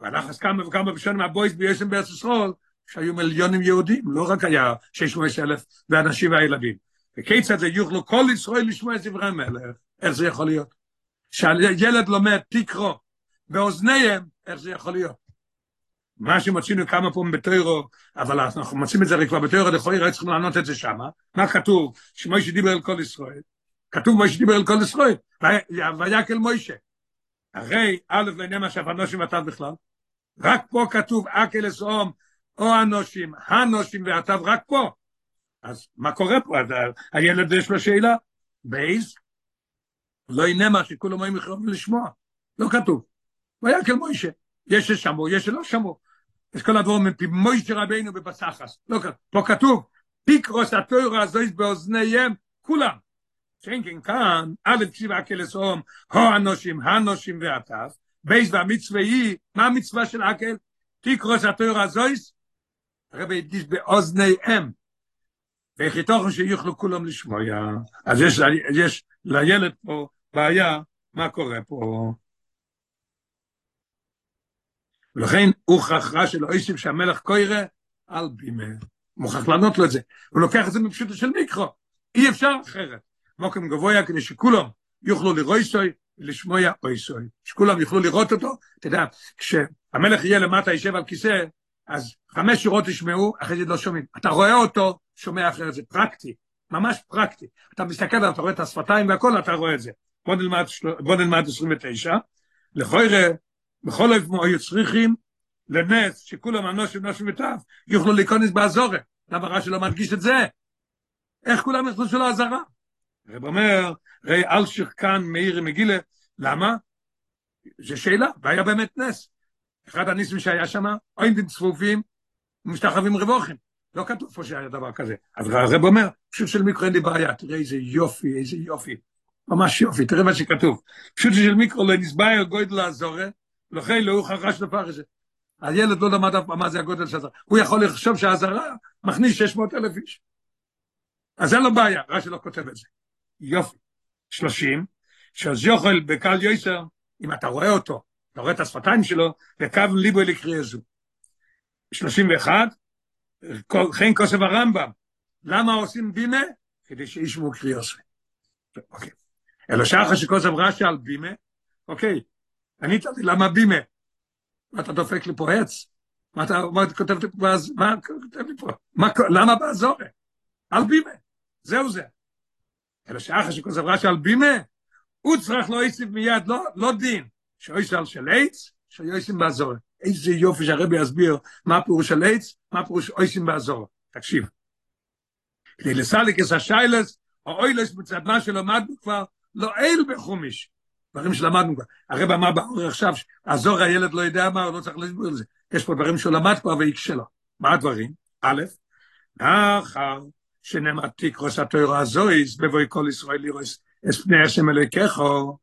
[SPEAKER 1] והלך אז כמה וכמה בשנים הבויס ביוסם בארץ ישראל, שהיו מיליונים יהודים, לא רק היה 600 אלף ואנשים והילדים. וכיצד זה יוכלו כל ישראל לשמוע את דברי מלך, איך זה יכול להיות? שהילד לומד תקרו באוזניהם, איך זה יכול להיות? מה שמוצאינו כמה פעמים בתוירו, אבל אנחנו מוצאים את זה כבר בתוירו, לכוי רק צריכים לענות את זה שמה. מה כתוב? שמוישה דיבר אל כל ישראל. כתוב מוישה דיבר אל כל ישראל. ויקל מוישה. הרי א' לעניין מה שהפנושים ועתיו בכלל, רק פה כתוב אקל אסאום, או הנושים, הנושים ועתיו, רק פה. אז מה קורה פה? אז הילד יש לו שאלה, בייס, לא הנה מה שכולם היו יכולים לשמוע, לא כתוב. ויקל מוישה, יש ששמעו, יש שלא שמעו. יש כל הדברים מפי מוישה רבינו בבסחס, לא כתוב. פה כתוב, פיקרוס התוירה הזויס באוזניהם, כולם. שאין כן כאן, א' כסיב אקל אסום, הו אנושים, הנושים ועטף, בייס והמצווה היא, מה המצווה של אקל? תקרוס התויר הזויס, הרבי הדגיש באוזניהם, ואיך יתוכן שיוכלו כולם לשמוע, אז יש, יש לילד פה בעיה, מה קורה פה? ולכן הוא חכרה של אויסיב שהמלך קוירה על בימה. מוכרח לענות לו את זה. הוא לוקח את זה מפשוטו של מיקרו. אי אפשר אחרת. מוקם גבוה כדי שכולם יוכלו לראות סוי ולשמוע אוי סוי. שכולם יוכלו לראות אותו. אתה יודע, כשהמלך יהיה למטה, יישב על כיסא, אז חמש שורות ישמעו, אחרי זה לא שומעים. אתה רואה אותו, שומע אחרת, זה פרקטי, ממש פרקטי. אתה מסתכל, אתה רואה את השפתיים והכל, אתה רואה את זה. בוא נלמד, בוא נלמד 29. לכל ראה, בכל אופן היו צריכים לנס, שכולם אנושים נושים וטף, יוכלו להיכנס באזורת. למה רש"י לא מדגיש את זה? איך כולם נכנסו לעזרה? הרב אומר, ראי אלשיך כאן מאיר מגילה, למה? זו שאלה, והיה באמת נס. אחד הניסים שהיה שם, אוינדים צפופים ומשתחווים רבוכים. לא כתוב פה שהיה דבר כזה. אז הרב אומר, פשוט של מיקרו אין לי בעיה, תראה איזה יופי, איזה יופי. ממש יופי, תראה מה שכתוב. פשוט של מיקרו לא נסביר גודל לעזורה, לכן לא הוא חרש לפרש. הילד לא למד אף פעם מה זה הגודל של הזרה. הוא יכול לחשוב שהזרה מכניס 600 אלף איש. אז אין לו בעיה, רש"י לא כותב את זה. יופי. שלושים, שאז יוכל בקל יויסר, אם אתה רואה אותו, אתה רואה את השפתיים שלו, וקו ליבו לקריא זו. שלושים ואחד, חן כוסף הרמב"ם, למה עושים בימה? כדי שישמעו קריאוס. אוקיי. אלא שחר שכוסף רש"י על בימה, אוקיי, ענית לי, למה בימה? מה אתה דופק לי פה עץ? מה אתה, כותב לי פה, למה בעזור? על בימה. זהו זה. אלא שאחר שכוסף רש"י על בימה, הוא צריך לא יסיף מיד, לא, לא דין, שאויס על של עץ, שאויסים בעזור. איזה יופי שהרבי יסביר מה פירוש של עץ, מה פירוש אויסים בעזור. תקשיב. כדי לסליק את השיילס, או אוילס מצד מה שלמדנו כבר, לא אל בחומיש. דברים שלמדנו כבר. הרב אמר באור עכשיו, עזור הילד לא יודע מה, הוא לא צריך להסביר לזה. יש פה דברים שהוא למד כבר ויקשה לו. מה הדברים? א', אחר שנאמר תקרוס התוירו הזויס, בבואי כל ישראל לראות את פני השם אלוהיכךו,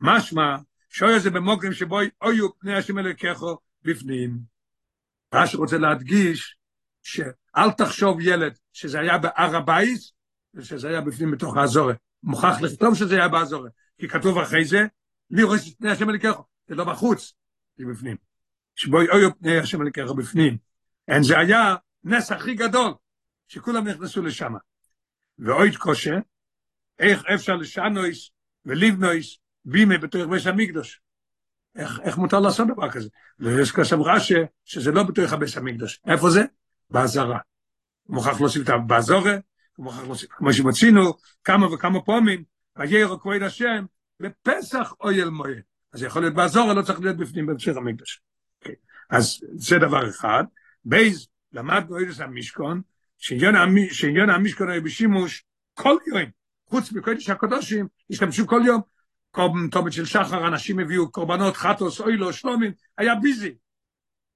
[SPEAKER 1] משמע, שוי זה במוקרים שבו אויו פני השם אלוהיכךו בפנים. רש"י רוצה להדגיש שאל תחשוב ילד שזה היה בהר הבייס, ושזה היה בפנים בתוך האזורה. מוכרח לכתוב שזה היה באזורה, כי כתוב אחרי זה, לראות את פני השם אלוהיכךו, זה לא בחוץ, זה בפנים. שבו אויו פני השם אלוהיכךו בפנים. אין זה היה נס הכי גדול, שכולם נכנסו לשם. ואויד קושה, איך אפשר לשנויס ולבנויס בימה בתוך בית המקדוש. איך, איך מותר לעשות דבר כזה? ויש כסף רש"י שזה לא בתוך הבית המקדוש. איפה זה? בעזרה. מוכרח להוסיף את הבעזורה, מוכרח להוסיף, כמו שמצינו כמה וכמה פעמים, וירא כבוד השם, בפסח אויל מויל. אז יכול להיות בעזורה, לא צריך להיות בפנים בהמשך המקדוש. Okay. אז זה דבר אחד. בייז, למדנו איזה המשכון, שעניין המשכון היה בשימוש כל יום, חוץ מקודש הקדושים, השתמשו כל יום, קורבן תומת של שחר, אנשים הביאו קורבנות, חטוס, אוילו, שלומים, היה ביזי.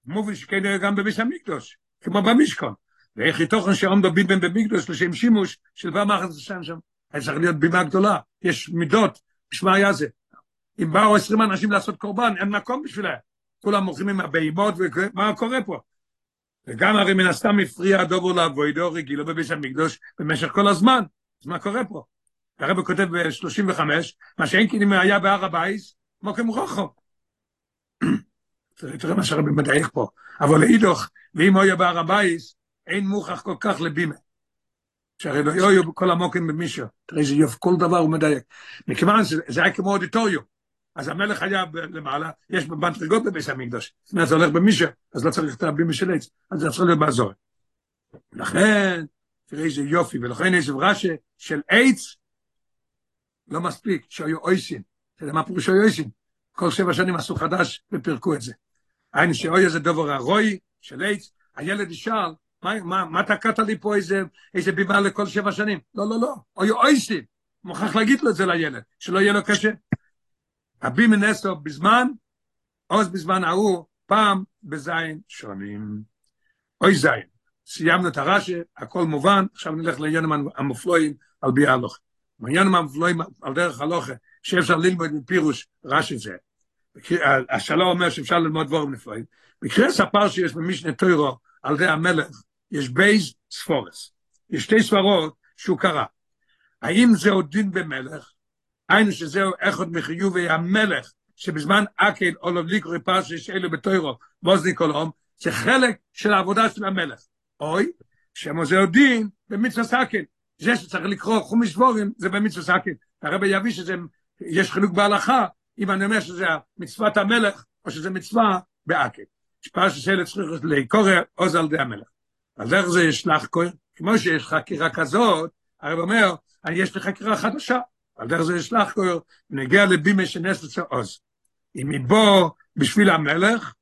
[SPEAKER 1] מובין שכן גם בביס המקדוש, כמו במשכון. ואיך יתוכן שעומדו ביבן במקדוש לשם שימוש של דבר מאחד השם שם. היה צריך להיות בימה גדולה, יש מידות, בשמה היה זה. אם באו עשרים אנשים לעשות קורבן, אין מקום בשבילם. כולם מוכרים עם הבהימות, ומה קורה פה? וגם הרי מן הסתם הפריע הדבר לעבודה הרגילה בבית המקדש במשך כל הזמן. אז מה קורה פה? הרב כותב ב-35, מה שאין אם היה בהר הבית, מקום רווח. תראה מה שהרבי מדייק פה. אבל לאידוך, ואם היה בהר הבית, אין מוכרח כל כך לבימה. שהרי לא יהיו כל המוקים במישהו. תראה איזה יופי, כל דבר הוא מדייק. מכיוון שזה היה כמו אודיטוריום. אז המלך היה למעלה, יש בנטריגות בביס המקדוש. אומרת, זה הולך במישהו, אז לא צריך את הבימה של עץ. אז זה צריך להיות באזור. לכן, תראה איזה יופי, ולכן יש רש"י של עץ, לא מספיק, שהיו אויסין. אתה יודע מה פירוש שהיו אויסין? כל שבע שנים עשו חדש ופירקו את זה. היינו שאוי זה דבר הרוי של עץ, הילד ישאל, מה, מה, מה תקעת לי פה איזה, איזה בימה לכל שבע שנים? לא, לא, לא, היו אויסין. מוכרח להגיד לו את זה לילד, שלא יהיה לו קשה. הבימה נסו בזמן, עוז בזמן ההוא, פעם בזין שונים. אוי זין. סיימנו את הרש"י, הכל מובן, עכשיו נלך לעניינים המופלואים על בי ההלוכה. העניינים המופלואים על דרך הלוכה, שאפשר ללמוד מפירוש רש"י זה. השאלה אומר שאפשר ללמוד דבורים נפלאים. בקריאת ספר שיש במשנה תורה על ידי המלך, יש ב' סברות. יש שתי סברות שהוא קרא. האם זהו דין במלך? היינו שזהו אחד מחיובי המלך, שבזמן הקהל עליו לקרוא פרשיות אלו בתורה, באוזני כולם, זה חלק של העבודה של המלך. או, שזהו דין במצוות הקהל. זה שצריך לקרוא חומש דברים, זה במצוות הקהל. הרבי יביא שזה, יש חילוק בהלכה, אם אני אומר שזה מצוות המלך, או שזה מצווה באקל. שפרש של צריך לקרוא עוז על די המלך. אז איך זה יש לך כהן? כמו שיש חקירה כזאת, הרב אומר, יש לי חקירה חדשה. על דרך זה יש לך נגיע לבימה שנס לצה עוז. אם מבוא בשביל המלך,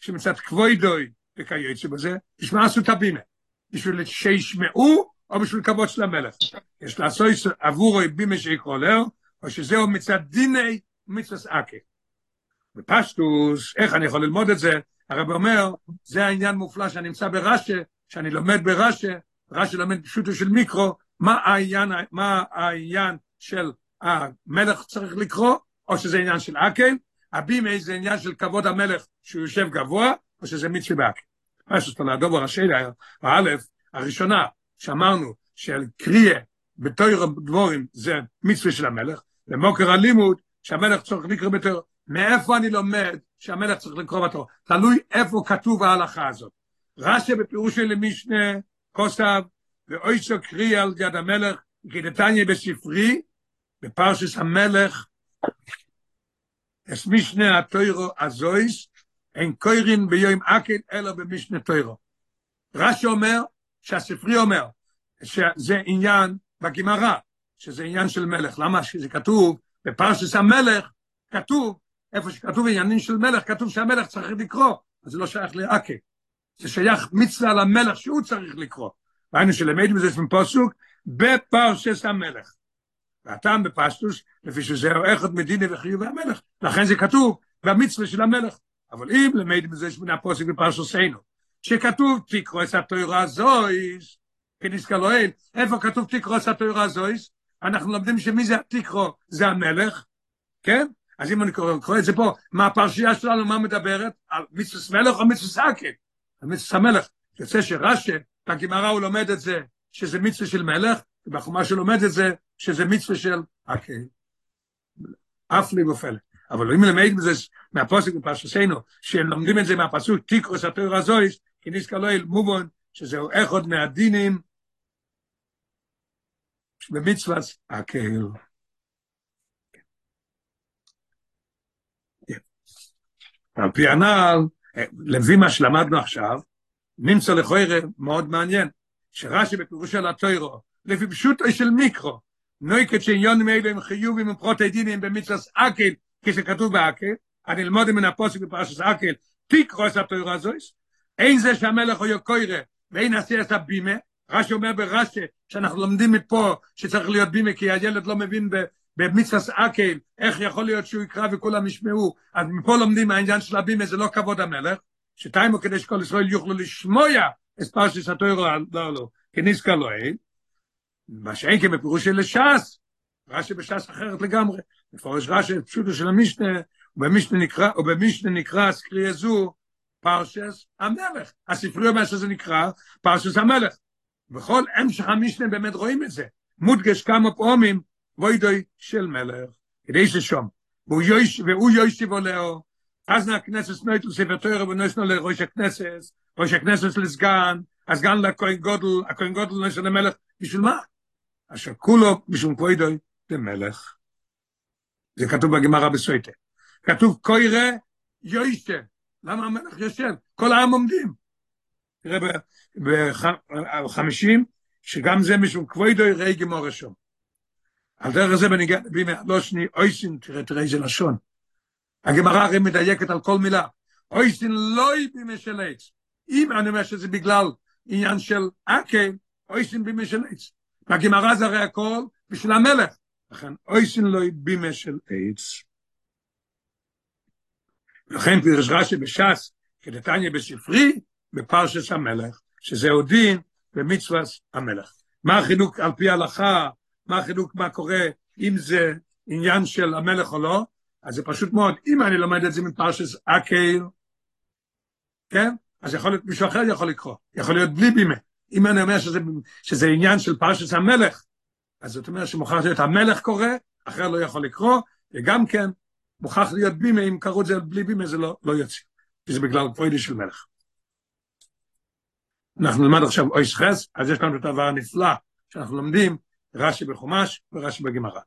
[SPEAKER 1] שמצד כבוידוי, וכיוצא בזה, בשביל מה עשו את הבימה? בשביל שישמעו, או בשביל כבוד של המלך? יש לעשות עבורו בימה שיקרוא לו, או שזהו מצד דיני מצווס אקה. בפשטוס, איך אני יכול ללמוד את זה? הרב אומר, זה העניין מופלא שאני נמצא ברש"א, שאני לומד ברש"א, רש"א לומד פשוטו של מיקרו, מה העניין, מה העניין של המלך צריך לקרוא, או שזה עניין של אקל, הבימה זה עניין של כבוד המלך שהוא יושב גבוה, או שזה מצווה באקל. מה שיש פה לדובר השאלה, האלף, הראשונה, שאמרנו של קריאה בתויר דבורים זה מצווה של המלך, ומוקר הלימוד שהמלך צריך לקרוא בתויר. מאיפה אני לומד שהמלך צריך לקרוא בתויר? תלוי איפה כתוב ההלכה הזאת. רש"י בפירוש של משנה כוסף, ואוי קרי על יד המלך, כדתניה בספרי, בפרשס המלך, אס משנה התוירו הזויס, אין קוירין ביום אקל, אלא במשנה תוירו. רש"י אומר, שהספרי אומר, שזה עניין בגמרא, שזה עניין של מלך. למה שזה כתוב בפרשס המלך, כתוב, איפה שכתוב עניינים של מלך, כתוב שהמלך צריך לקרוא, אז זה לא שייך לאקל. זה שייך מצווה למלך שהוא צריך לקרוא. והיינו שלמדים את זה מפוסוק, בפרשס המלך. והטעם בפשטוס, לפי שזה אחד מדיני וחיובי המלך, לכן זה כתוב במצווה של המלך. אבל אם למדים את זה מן הפוסק בפרשסנו, שכתוב תקרוא את התוירה זויס, כניסקה לא אל, איפה כתוב תקרוא את התוירה זויס? אנחנו לומדים שמי זה תקרוא? זה המלך, כן? אז אם אני קורא, קורא את זה פה, מה הפרשייה שלנו, מה מדברת? על מצווה מלך או מצווה סאקל? על מצווה המלך. יוצא שרש"י, בגמרא הוא לומד את זה, שזה מצווה של מלך, ובחומה שלומד את זה, שזה מצווה של אוקיי. אף לי ופלא. אבל אם למד מזה מהפוסק בפרשסנו, שהם לומדים את זה מהפסוק, תיקרוס התויר הזויס, כי נזכר לא אל מובון, שזהו אחד מהדינים, במצוות הקהל. על פי הנעל, לפי מה שלמדנו עכשיו, נמצא לכוירה מאוד מעניין, שרש"י בפירוש של התוירו, לפי פשוטו של מיקרו, נויקת שעניונים האלה הם חיובים ופרוטי דינים במצוות אקל, כשכתוב באקל, אני אלמוד מן הפוסק בפרשת אקל, תקרו את התוירה הזויס, אין זה שהמלך הוא יוקוירה, ואין עשי את הבימה, רש"י אומר ברש"י, שאנחנו לומדים מפה שצריך להיות בימה, כי הילד לא מבין במצווה אקל, איך יכול להיות שהוא יקרא וכולם ישמעו, אז מפה לומדים העניין של הבימה, זה לא כבוד המלך, שטיימו כדי שכל ישראל יוכלו לשמוע את פרשת התוירה, לא, לא, כניסקה לא אין, מה שאין כבפירוש של ש"ס, רש"י בש"ס אחרת לגמרי, מפורש רש"י פשוטו של המשנה, ובמשנה נקרא, ובמשנה נקרא סקריה זו, פרשס המלך. הספרי אומר שזה נקרא פרשס המלך. בכל המשך המשנה באמת רואים את זה. מודגש כמה פעמים, ווידוי של מלך, כדי ששום. והוא יויש, והוא יוישיבו לאו, אז נהכנסת נויטל ספר תוירה ונויסנו לראש הכנסת, ראש הכנסת לסגן, הסגן לכהן גודל, הכהן גודל נויסנו למלך, בשביל מה? אשר כולו בשביל כבודוי למלך. זה כתוב בגמרא בסויטה. כתוב קוירה יוישה. למה המלך יושב? כל העם עומדים. תראה בחמישים, שגם זה משום כבודוי ראי גמור ראשון. על דרך זה בניגע, בימי לא שני אויסין, תראה, תראה איזה לשון. הגמרא הרי מדייקת על כל מילה. אויסין לא בימי של עץ. אם אני אומר שזה בגלל עניין של אקל, אויסין בימי של עץ. והגמרא זה הרי הכל בשביל המלך. לכן אויסין לא בימה של עץ. לכן פירש רש"י בש"ס, כדתניא בספרי, בפרשס המלך, שזה דין במצוות המלך. מה החילוק על פי ההלכה, מה החילוק מה קורה, אם זה עניין של המלך או לא, אז זה פשוט מאוד, אם אני לומד את זה מפרשס אקייל, כן? אז יכול להיות, מישהו אחר יכול לקרוא, יכול להיות בלי בימה. אם אני אומר שזה, שזה עניין של פרשת המלך, אז זאת אומרת שמוכרח להיות המלך קורא, אחר לא יכול לקרוא, וגם כן מוכרח להיות בימה, אם קראו את זה בלי בימה זה לא, לא יוצא, כי זה בגלל פרוידי של מלך. אנחנו נלמד עכשיו אויס חס, אז יש לנו את הדבר הנפלא שאנחנו לומדים, רש"י בחומש ורש"י בגמרא.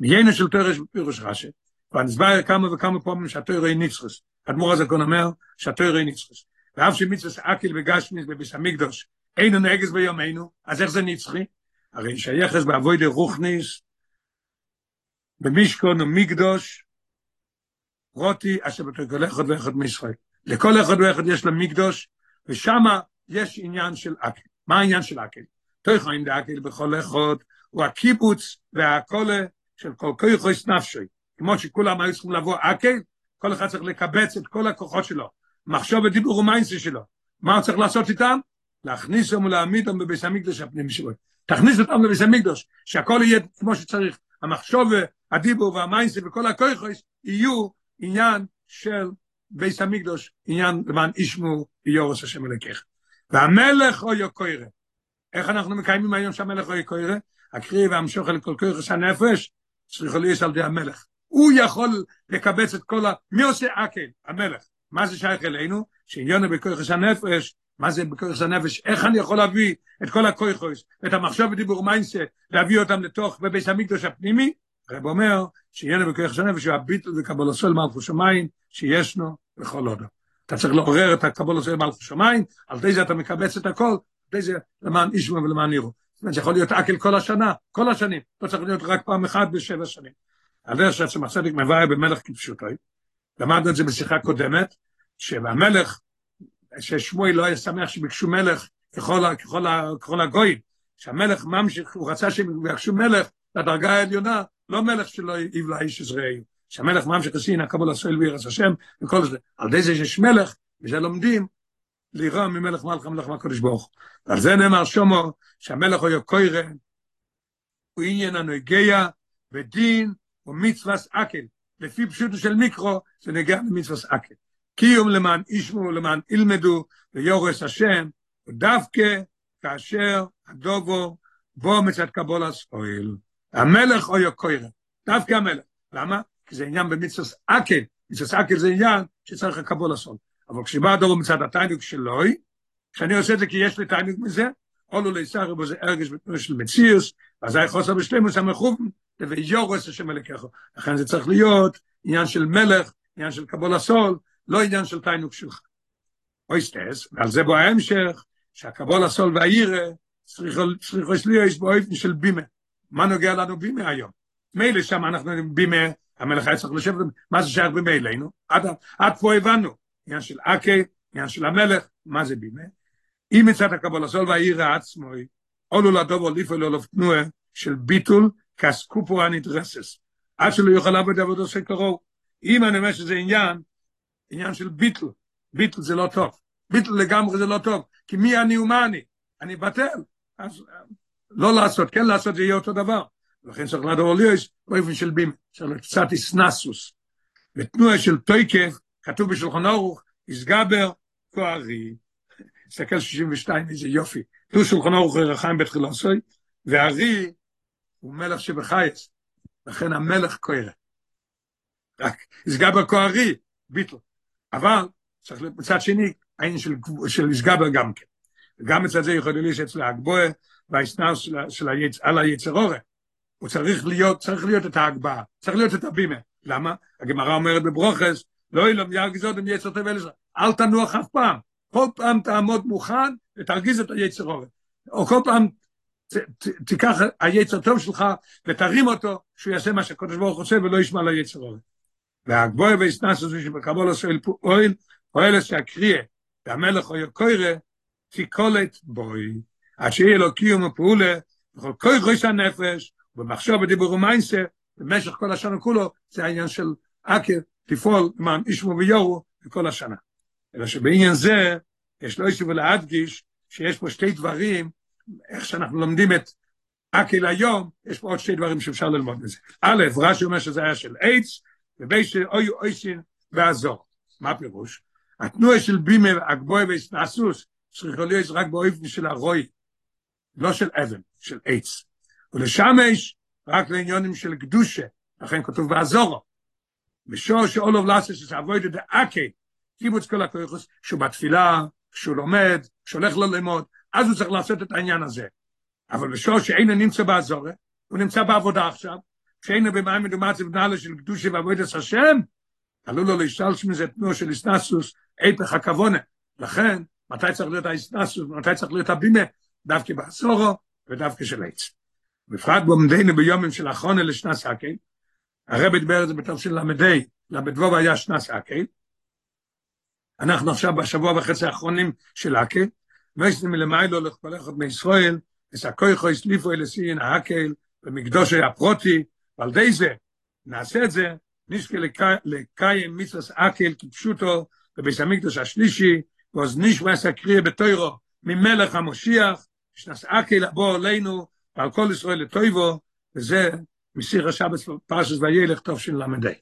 [SPEAKER 1] מיינו של תורש בפירוש רש"י, ונסבר כמה וכמה פעמים שהתוירו היא ניצחוס. אדמו"ר הזקון אומר שהתוירו היא ניצחוס. ואף שמצווה אקיל וגשמיס בביס המקדוש אין נגס ביומנו, אז איך זה נצחי? הרי שייכס באבוידי רוחניס, במשכון ומקדוש, רותי אשר בתור אחד ואחד מישראל. לכל אחד ואחד יש לו מקדש, ושם יש עניין של הקהל. מה העניין של הקהל? תוכן דהקהל בכל אחד, הוא הקיבוץ וההקהלה של כל כוחות נפשו. כמו שכולם היו צריכים לבוא הקהל, כל אחד צריך לקבץ את כל הכוחות שלו. מחשבה ודיבור ומעשה שלו. מה הוא צריך לעשות איתם? להכניס אותם ולהעמיד אותם בבית המקדש הפנימי שלו. תכניס אותם לבית המקדש, שהכל יהיה כמו שצריך. המחשבה, הדיבור והמיינסי וכל הכויכויס יהיו עניין של ביס המקדוש, עניין למען ישמו יורס השם אלוקיך. והמלך או יוקוירה. איך אנחנו מקיימים היום שהמלך או יוקוירה? הקריא והמשוך אל כל כוח הנפש, צריך להיות על די המלך. הוא יכול לקבץ את כל ה... מי עושה אקל? המלך. מה זה שייך אלינו? שעניון בכוח הנפש, מה זה בכוח הנפש? איך אני יכול להביא את כל הכויכוס, את המחשב ודיבור מיינסה, להביא אותם לתוך בבית המקדוש הפנימי? הרב אומר שעניון בכוח הנפש הוא הביטל וקבול הסול מלכו שמיים שישנו בכל הודו. אתה צריך לעורר את הקבול הסול מלכו שמיים, על די זה אתה מקבץ את הכל, די זה למען אישמו ולמען ירו. זאת אומרת, יכול להיות אקל כל השנה, כל השנים, לא צריך להיות רק פעם אחת בשבע שנים. על דרך שעצם הצדיק מבאר במלך כפשוטוי, למדנו את זה בשיחה קודמת, שהמלך, ששמואל לא היה שמח שביקשו מלך ככל, ככל, ככל הגויים, שהמלך ממשיך, הוא רצה שהם יבקשו מלך לדרגה העליונה, לא מלך שלא יבלע איש עזראי, שהמלך ממשיך עשין, הקבול הסויל וירס השם, וכל זה. על ידי זה שיש מלך, וזה לומדים, לירוע ממלך מלך המלך מהקודש ברוך. ועל זה נאמר שומו, שהמלך הוא יוקוירה, הוא עניין הנוגע בדין ומצווס אקל. לפי פשוטו של מיקרו, זה נגע למצווס אקל. קיום למען ישמו למען ילמדו ויורס השם, ודווקא כאשר הדובו בו מצד קבולס אוהל. המלך או יוקוירה, דווקא המלך. למה? כי זה עניין במצווס אקל. מצווס אקל זה עניין שצריך לקבולס אוהל. אבל כשבא הדובו מצד התיינוק שלוי, כשאני עושה את זה כי יש לי תיינוק מזה, אולו ליסחר בו זה ארגש בתנועה של מציאוס, אז היה חוסר בשלמוס המחובן, ויורס השם אלוקיך. לכן זה צריך להיות עניין של מלך, עניין של קבול הסול, לא עניין של תיינוק שלך. אויסטס, ועל זה בו ההמשך, שהקבול הסול והעירה צריכו להיות באופן של בימה. מה נוגע לנו בימה היום? מילא שם אנחנו בימה, המלך היה צריך לשבת, מה זה שייך בימה אלינו? עד, עד פה הבנו, עניין של אקי, עניין של המלך, מה זה בימה? אם מצד הקבול הסול והעירה עצמו, עולו לדובו ליפו לו תנועה של ביטול כסקופו הנדרסס, עד שלא יוכל לעבוד עבודו של קרוב. אם אני אומר שזה עניין, עניין של ביטל, ביטל זה לא טוב, ביטל לגמרי זה לא טוב, כי מי אני ומה אני? אני בטל, אז לא לעשות, כן לעשות זה יהיה אותו דבר. לכן צריך לדור ליאס באופן של בים, צריך קצת איסנסוס. בתנועה של טויקף, כתוב בשולחן אורוך, איסגבר כוארי. תסתכל 62, איזה יופי. תנו שולחן אורוך רחיים בתחילוסוי, והארי הוא מלך שבחייס, לכן המלך כהרה. רק איסגבר כוארי, ביטל. אבל צריך מצד שני, העניין של, של איסגבר גם כן. וגם מצד זה יכול להיות שאצל ההגבוה והאסנר של, היצ, על היצר אורה. הוא צריך להיות, צריך להיות את ההגבהה, צריך להיות את הבימה. למה? הגמרא אומרת בברוכס, לא ילום ירגזות עם יצר טוב אלעזר, אל תנוח אף פעם. כל פעם תעמוד מוכן ותרגיז את היצר אורה. או כל פעם ת, ת, תיקח היצר טוב שלך ותרים אותו, שהוא יעשה מה שהקדוש ברוך הוא עושה ולא ישמע ליצר אורה. והגבוה והסנס הזה שבקבול עושה פועל, פועל שהקריאה, והמלך או יקוירה, תיקולת בוי, עד שיהיה לו קיום ופעולה, בכל כל ראש הנפש, במחשוב בדיבור ומיינסה, במשך כל השנה כולו, זה העניין של עקר, תפעול למען ישמו ויורו בכל השנה. אלא שבעניין זה, יש לו איסו ולהדגיש, שיש פה שתי דברים, איך שאנחנו לומדים את עקל היום, יש פה עוד שתי דברים שאפשר ללמוד מזה. א', רש"י אומר שזה היה של עץ, ובי שאוי אויסין ועזור. מה פירוש? התנועה של בימה, הגבוה והסנסוס, צריכה להיות רק באופן של הרוי, לא של אבן, של עץ. ולשמש רק לעניונים של קדושה, לכן כתוב בעזורו. ושור שאולוב לעשות שזה אבוידו דאקי, קיבוץ כל הכויכוס, שהוא בתפילה, שהוא לומד, שהולך ללמוד, אז הוא צריך לעשות את העניין הזה. אבל בשור שאינו נמצא בעזורו, הוא נמצא בעבודה עכשיו, כשאינו במים מדומצה בנהלה של קדושה ועבודת השם, עלול לו להשתלש מזה תנועה של איסנסוס, איפך הכוונה. לכן, מתי צריך להיות האיסנסוס, מתי צריך להיות הבימה, דווקא בעשורו ודווקא של עץ. בפרט בעומדנו ביומים של אחרונה לשנה סקל, הרב דיבר את זה בתור של למדי, למדבוב היה שנה סקל, אנחנו עכשיו בשבוע וחצי האחרונים של הקל, וישנו מלמיילו לכפלכות מישראל, וסקויכו הסליפו אל הסיין הקל, במקדוש היה פרוטי, ועל די זה, נעשה את זה, נשכה לקיים מצווה אקל כפשוטו, בביס המקדוש השלישי, ואז נשמע סקריה בתוירו, ממלך המושיח, שנס אקל בוא עלינו, ועל כל ישראל לטויבו, וזה מסיר השבת פרשס וילך טוב של למדי.